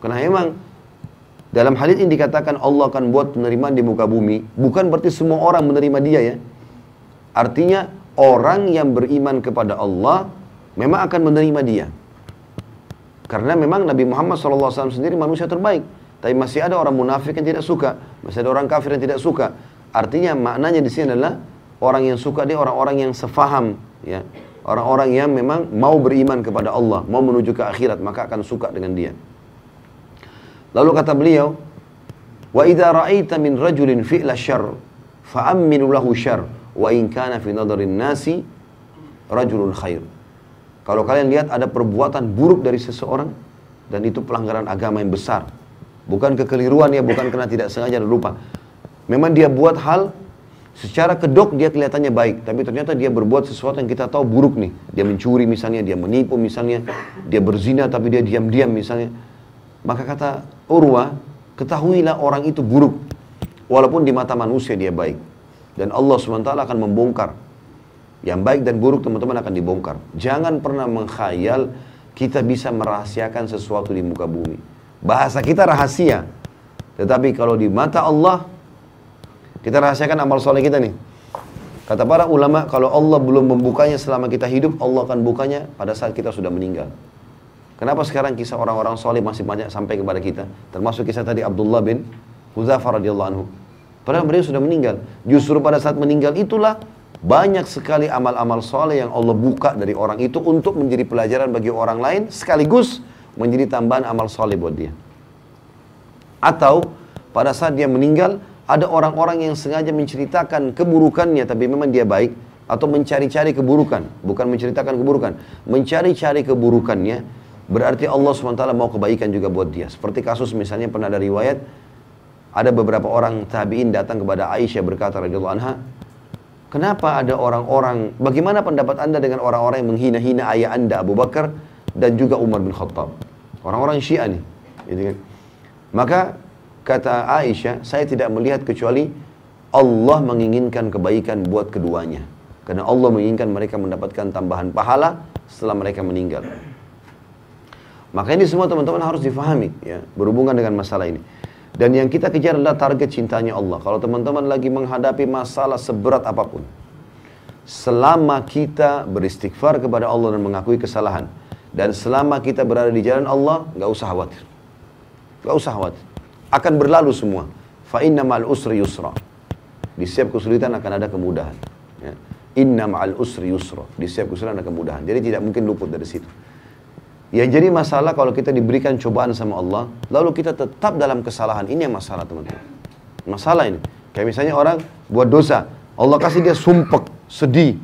Karena memang dalam hadis ini dikatakan Allah akan buat penerimaan di muka bumi, bukan berarti semua orang menerima dia ya. Artinya orang yang beriman kepada Allah memang akan menerima dia. Karena memang Nabi Muhammad SAW sendiri manusia terbaik. Tapi masih ada orang munafik yang tidak suka. Masih ada orang kafir yang tidak suka. Artinya maknanya di sini adalah orang yang suka dia orang-orang yang sefaham. ya Orang-orang yang memang mau beriman kepada Allah. Mau menuju ke akhirat. Maka akan suka dengan dia. Lalu kata beliau. Wa idha ra'aita min rajulin fi'la syar. Fa'amminu lahu syar wa in kana fi nadarin nasi rajulun khair. Kalau kalian lihat ada perbuatan buruk dari seseorang dan itu pelanggaran agama yang besar. Bukan kekeliruan ya, bukan karena tidak sengaja dan lupa. Memang dia buat hal secara kedok dia kelihatannya baik, tapi ternyata dia berbuat sesuatu yang kita tahu buruk nih. Dia mencuri misalnya, dia menipu misalnya, dia berzina tapi dia diam-diam misalnya. Maka kata Urwa, ketahuilah orang itu buruk. Walaupun di mata manusia dia baik. Dan Allah SWT akan membongkar. Yang baik dan buruk teman-teman akan dibongkar. Jangan pernah mengkhayal kita bisa merahasiakan sesuatu di muka bumi. Bahasa kita rahasia. Tetapi kalau di mata Allah, kita rahasiakan amal soleh kita nih. Kata para ulama, kalau Allah belum membukanya selama kita hidup, Allah akan bukanya pada saat kita sudah meninggal. Kenapa sekarang kisah orang-orang soleh masih banyak sampai kepada kita? Termasuk kisah tadi Abdullah bin Huzafa radhiyallahu anhu. Padahal beliau sudah meninggal. Justru pada saat meninggal itulah banyak sekali amal-amal soleh yang Allah buka dari orang itu untuk menjadi pelajaran bagi orang lain sekaligus menjadi tambahan amal soleh buat dia. Atau pada saat dia meninggal ada orang-orang yang sengaja menceritakan keburukannya tapi memang dia baik atau mencari-cari keburukan, bukan menceritakan keburukan, mencari-cari keburukannya berarti Allah SWT mau kebaikan juga buat dia. Seperti kasus misalnya pernah ada riwayat ada beberapa orang tabi'in datang kepada Aisyah berkata radhiyallahu anha, Kenapa ada orang-orang, bagaimana pendapat anda dengan orang-orang yang menghina-hina ayah anda Abu Bakar dan juga Umar bin Khattab? Orang-orang Syiah nih. Gitu kan? Maka kata Aisyah, saya tidak melihat kecuali Allah menginginkan kebaikan buat keduanya. Karena Allah menginginkan mereka mendapatkan tambahan pahala setelah mereka meninggal. Maka ini semua teman-teman harus difahami ya, berhubungan dengan masalah ini. Dan yang kita kejar adalah target cintanya Allah. Kalau teman-teman lagi menghadapi masalah seberat apa pun, selama kita beristighfar kepada Allah dan mengakui kesalahan, dan selama kita berada di jalan Allah, nggak usah khawatir, nggak usah khawatir, akan berlalu semua. Fa inna mal usri yusra. Di setiap kesulitan akan ada kemudahan. Ya. Inna ma'al usri yusra. Di setiap kesulitan ada kemudahan. Jadi tidak mungkin luput dari situ. Yang jadi masalah kalau kita diberikan cobaan sama Allah, lalu kita tetap dalam kesalahan. Ini yang masalah teman-teman. Masalah ini. Kayak misalnya orang buat dosa. Allah kasih dia sumpek, sedih.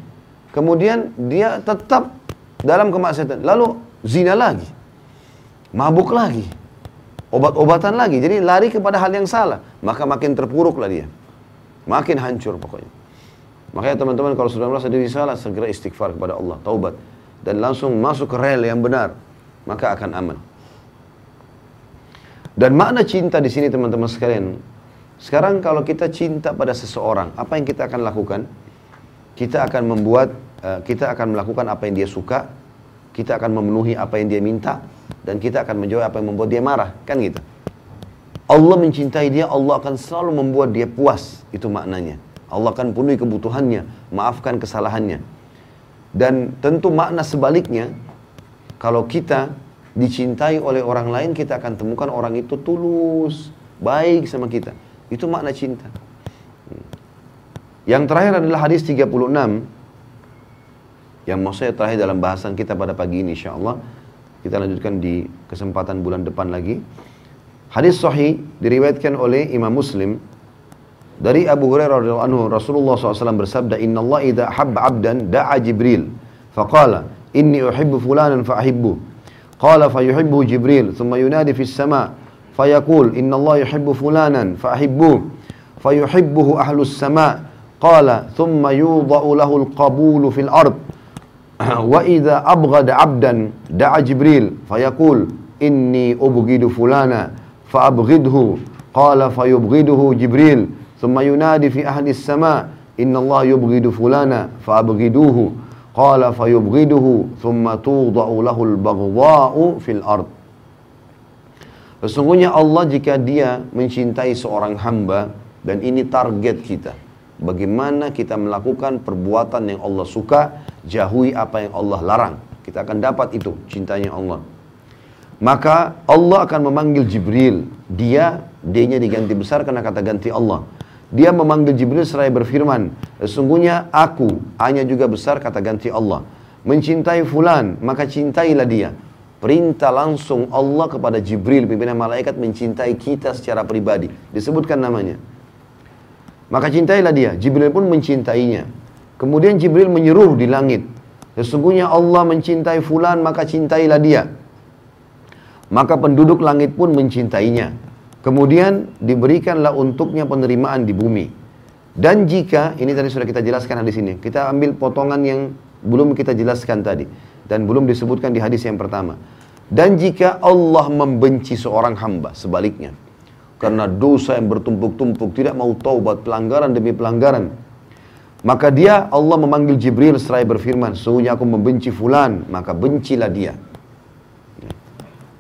Kemudian dia tetap dalam kemaksiatan. Lalu zina lagi. Mabuk lagi. Obat-obatan lagi. Jadi lari kepada hal yang salah. Maka makin terpuruklah dia. Makin hancur pokoknya. Makanya teman-teman kalau sudah merasa diri salah, segera istighfar kepada Allah, taubat. Dan langsung masuk ke rel yang benar maka akan aman. Dan makna cinta di sini teman-teman sekalian, sekarang kalau kita cinta pada seseorang, apa yang kita akan lakukan? Kita akan membuat, uh, kita akan melakukan apa yang dia suka, kita akan memenuhi apa yang dia minta, dan kita akan menjawab apa yang membuat dia marah, kan gitu. Allah mencintai dia, Allah akan selalu membuat dia puas, itu maknanya. Allah akan penuhi kebutuhannya, maafkan kesalahannya. Dan tentu makna sebaliknya, kalau kita dicintai oleh orang lain, kita akan temukan orang itu tulus, baik sama kita. Itu makna cinta. Yang terakhir adalah hadis 36 yang mau saya terakhir dalam bahasan kita pada pagi ini insyaAllah. Kita lanjutkan di kesempatan bulan depan lagi. Hadis sahih diriwayatkan oleh Imam Muslim dari Abu Hurairah radhiyallahu anhu. Rasulullah SAW bersabda Inna Allah idha habba abdan da'a Jibril. Faqala inni uhibbu fulanan fa ahibbu qala fa yuhibbu jibril thumma yunadi fis sama fayaqul inna Allah yuhibbu fulanan fa ahibbu fa yuhibbuhu ahlus sama. Qala thumma yudha'u lahu al-qabul fil ard. Wa idza abghada 'abdan da'a jibril. Fayaqul inni ubghidu fulana fa abghidhu qala fayubghiduhu jibril. Thumma yunadi fi ahli as-sama inna Allah yubghidu fulana fa abghiduhu Qala fayubghiduhu thumma tudha'u lahul baghdha'u fil ard. Sesungguhnya Allah jika dia mencintai seorang hamba dan ini target kita. Bagaimana kita melakukan perbuatan yang Allah suka, jauhi apa yang Allah larang. Kita akan dapat itu cintanya Allah. Maka Allah akan memanggil Jibril. Dia, D-nya diganti besar karena kata ganti Allah. Dia memanggil Jibril seraya berfirman, Sesungguhnya aku hanya juga besar kata ganti Allah. Mencintai fulan, maka cintailah dia. Perintah langsung Allah kepada Jibril, pimpinan malaikat mencintai kita secara pribadi. Disebutkan namanya. Maka cintailah dia. Jibril pun mencintainya. Kemudian Jibril menyeruh di langit. Sesungguhnya Allah mencintai fulan, maka cintailah dia. Maka penduduk langit pun mencintainya. Kemudian diberikanlah untuknya penerimaan di bumi. Dan jika, ini tadi sudah kita jelaskan di sini, kita ambil potongan yang belum kita jelaskan tadi. Dan belum disebutkan di hadis yang pertama. Dan jika Allah membenci seorang hamba, sebaliknya. Karena dosa yang bertumpuk-tumpuk, tidak mau taubat, pelanggaran demi pelanggaran. Maka dia, Allah memanggil Jibril seraya berfirman, Sesungguhnya aku membenci fulan, maka bencilah dia.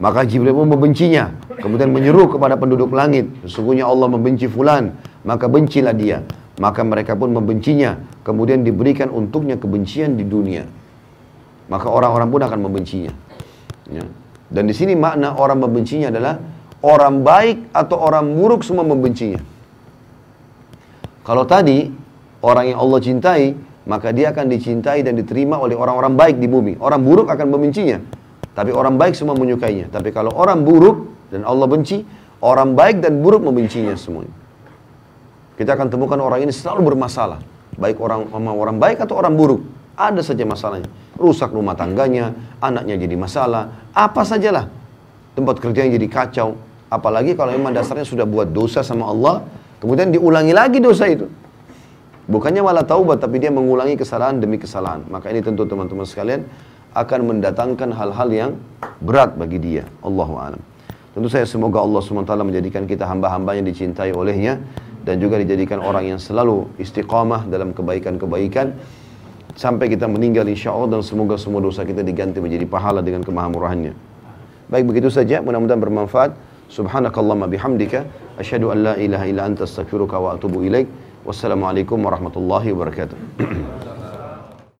Maka Jibril pun membencinya. Kemudian menyeru kepada penduduk langit. Sesungguhnya Allah membenci fulan. Maka bencilah dia. Maka mereka pun membencinya. Kemudian diberikan untuknya kebencian di dunia. Maka orang-orang pun akan membencinya. Ya. Dan di sini makna orang membencinya adalah orang baik atau orang buruk semua membencinya. Kalau tadi orang yang Allah cintai, maka dia akan dicintai dan diterima oleh orang-orang baik di bumi. Orang buruk akan membencinya. Tapi orang baik semua menyukainya. Tapi kalau orang buruk dan Allah benci, orang baik dan buruk membencinya semuanya. Kita akan temukan orang ini selalu bermasalah. Baik orang sama orang baik atau orang buruk. Ada saja masalahnya. Rusak rumah tangganya, anaknya jadi masalah, apa sajalah. Tempat kerjanya jadi kacau. Apalagi kalau memang dasarnya sudah buat dosa sama Allah, kemudian diulangi lagi dosa itu. Bukannya malah taubat, tapi dia mengulangi kesalahan demi kesalahan. Maka ini tentu teman-teman sekalian, akan mendatangkan hal-hal yang berat bagi dia. Allahu a'lam. Tentu saya semoga Allah SWT menjadikan kita hamba-hamba yang dicintai olehnya dan juga dijadikan orang yang selalu istiqamah dalam kebaikan-kebaikan sampai kita meninggal insya Allah dan semoga semua dosa kita diganti menjadi pahala dengan kemahamurahannya. Baik begitu saja, mudah-mudahan bermanfaat. Subhanakallahumma bihamdika asyhadu an la ilaha illa anta astaghfiruka wa atubu ilaik. Wassalamualaikum warahmatullahi wabarakatuh.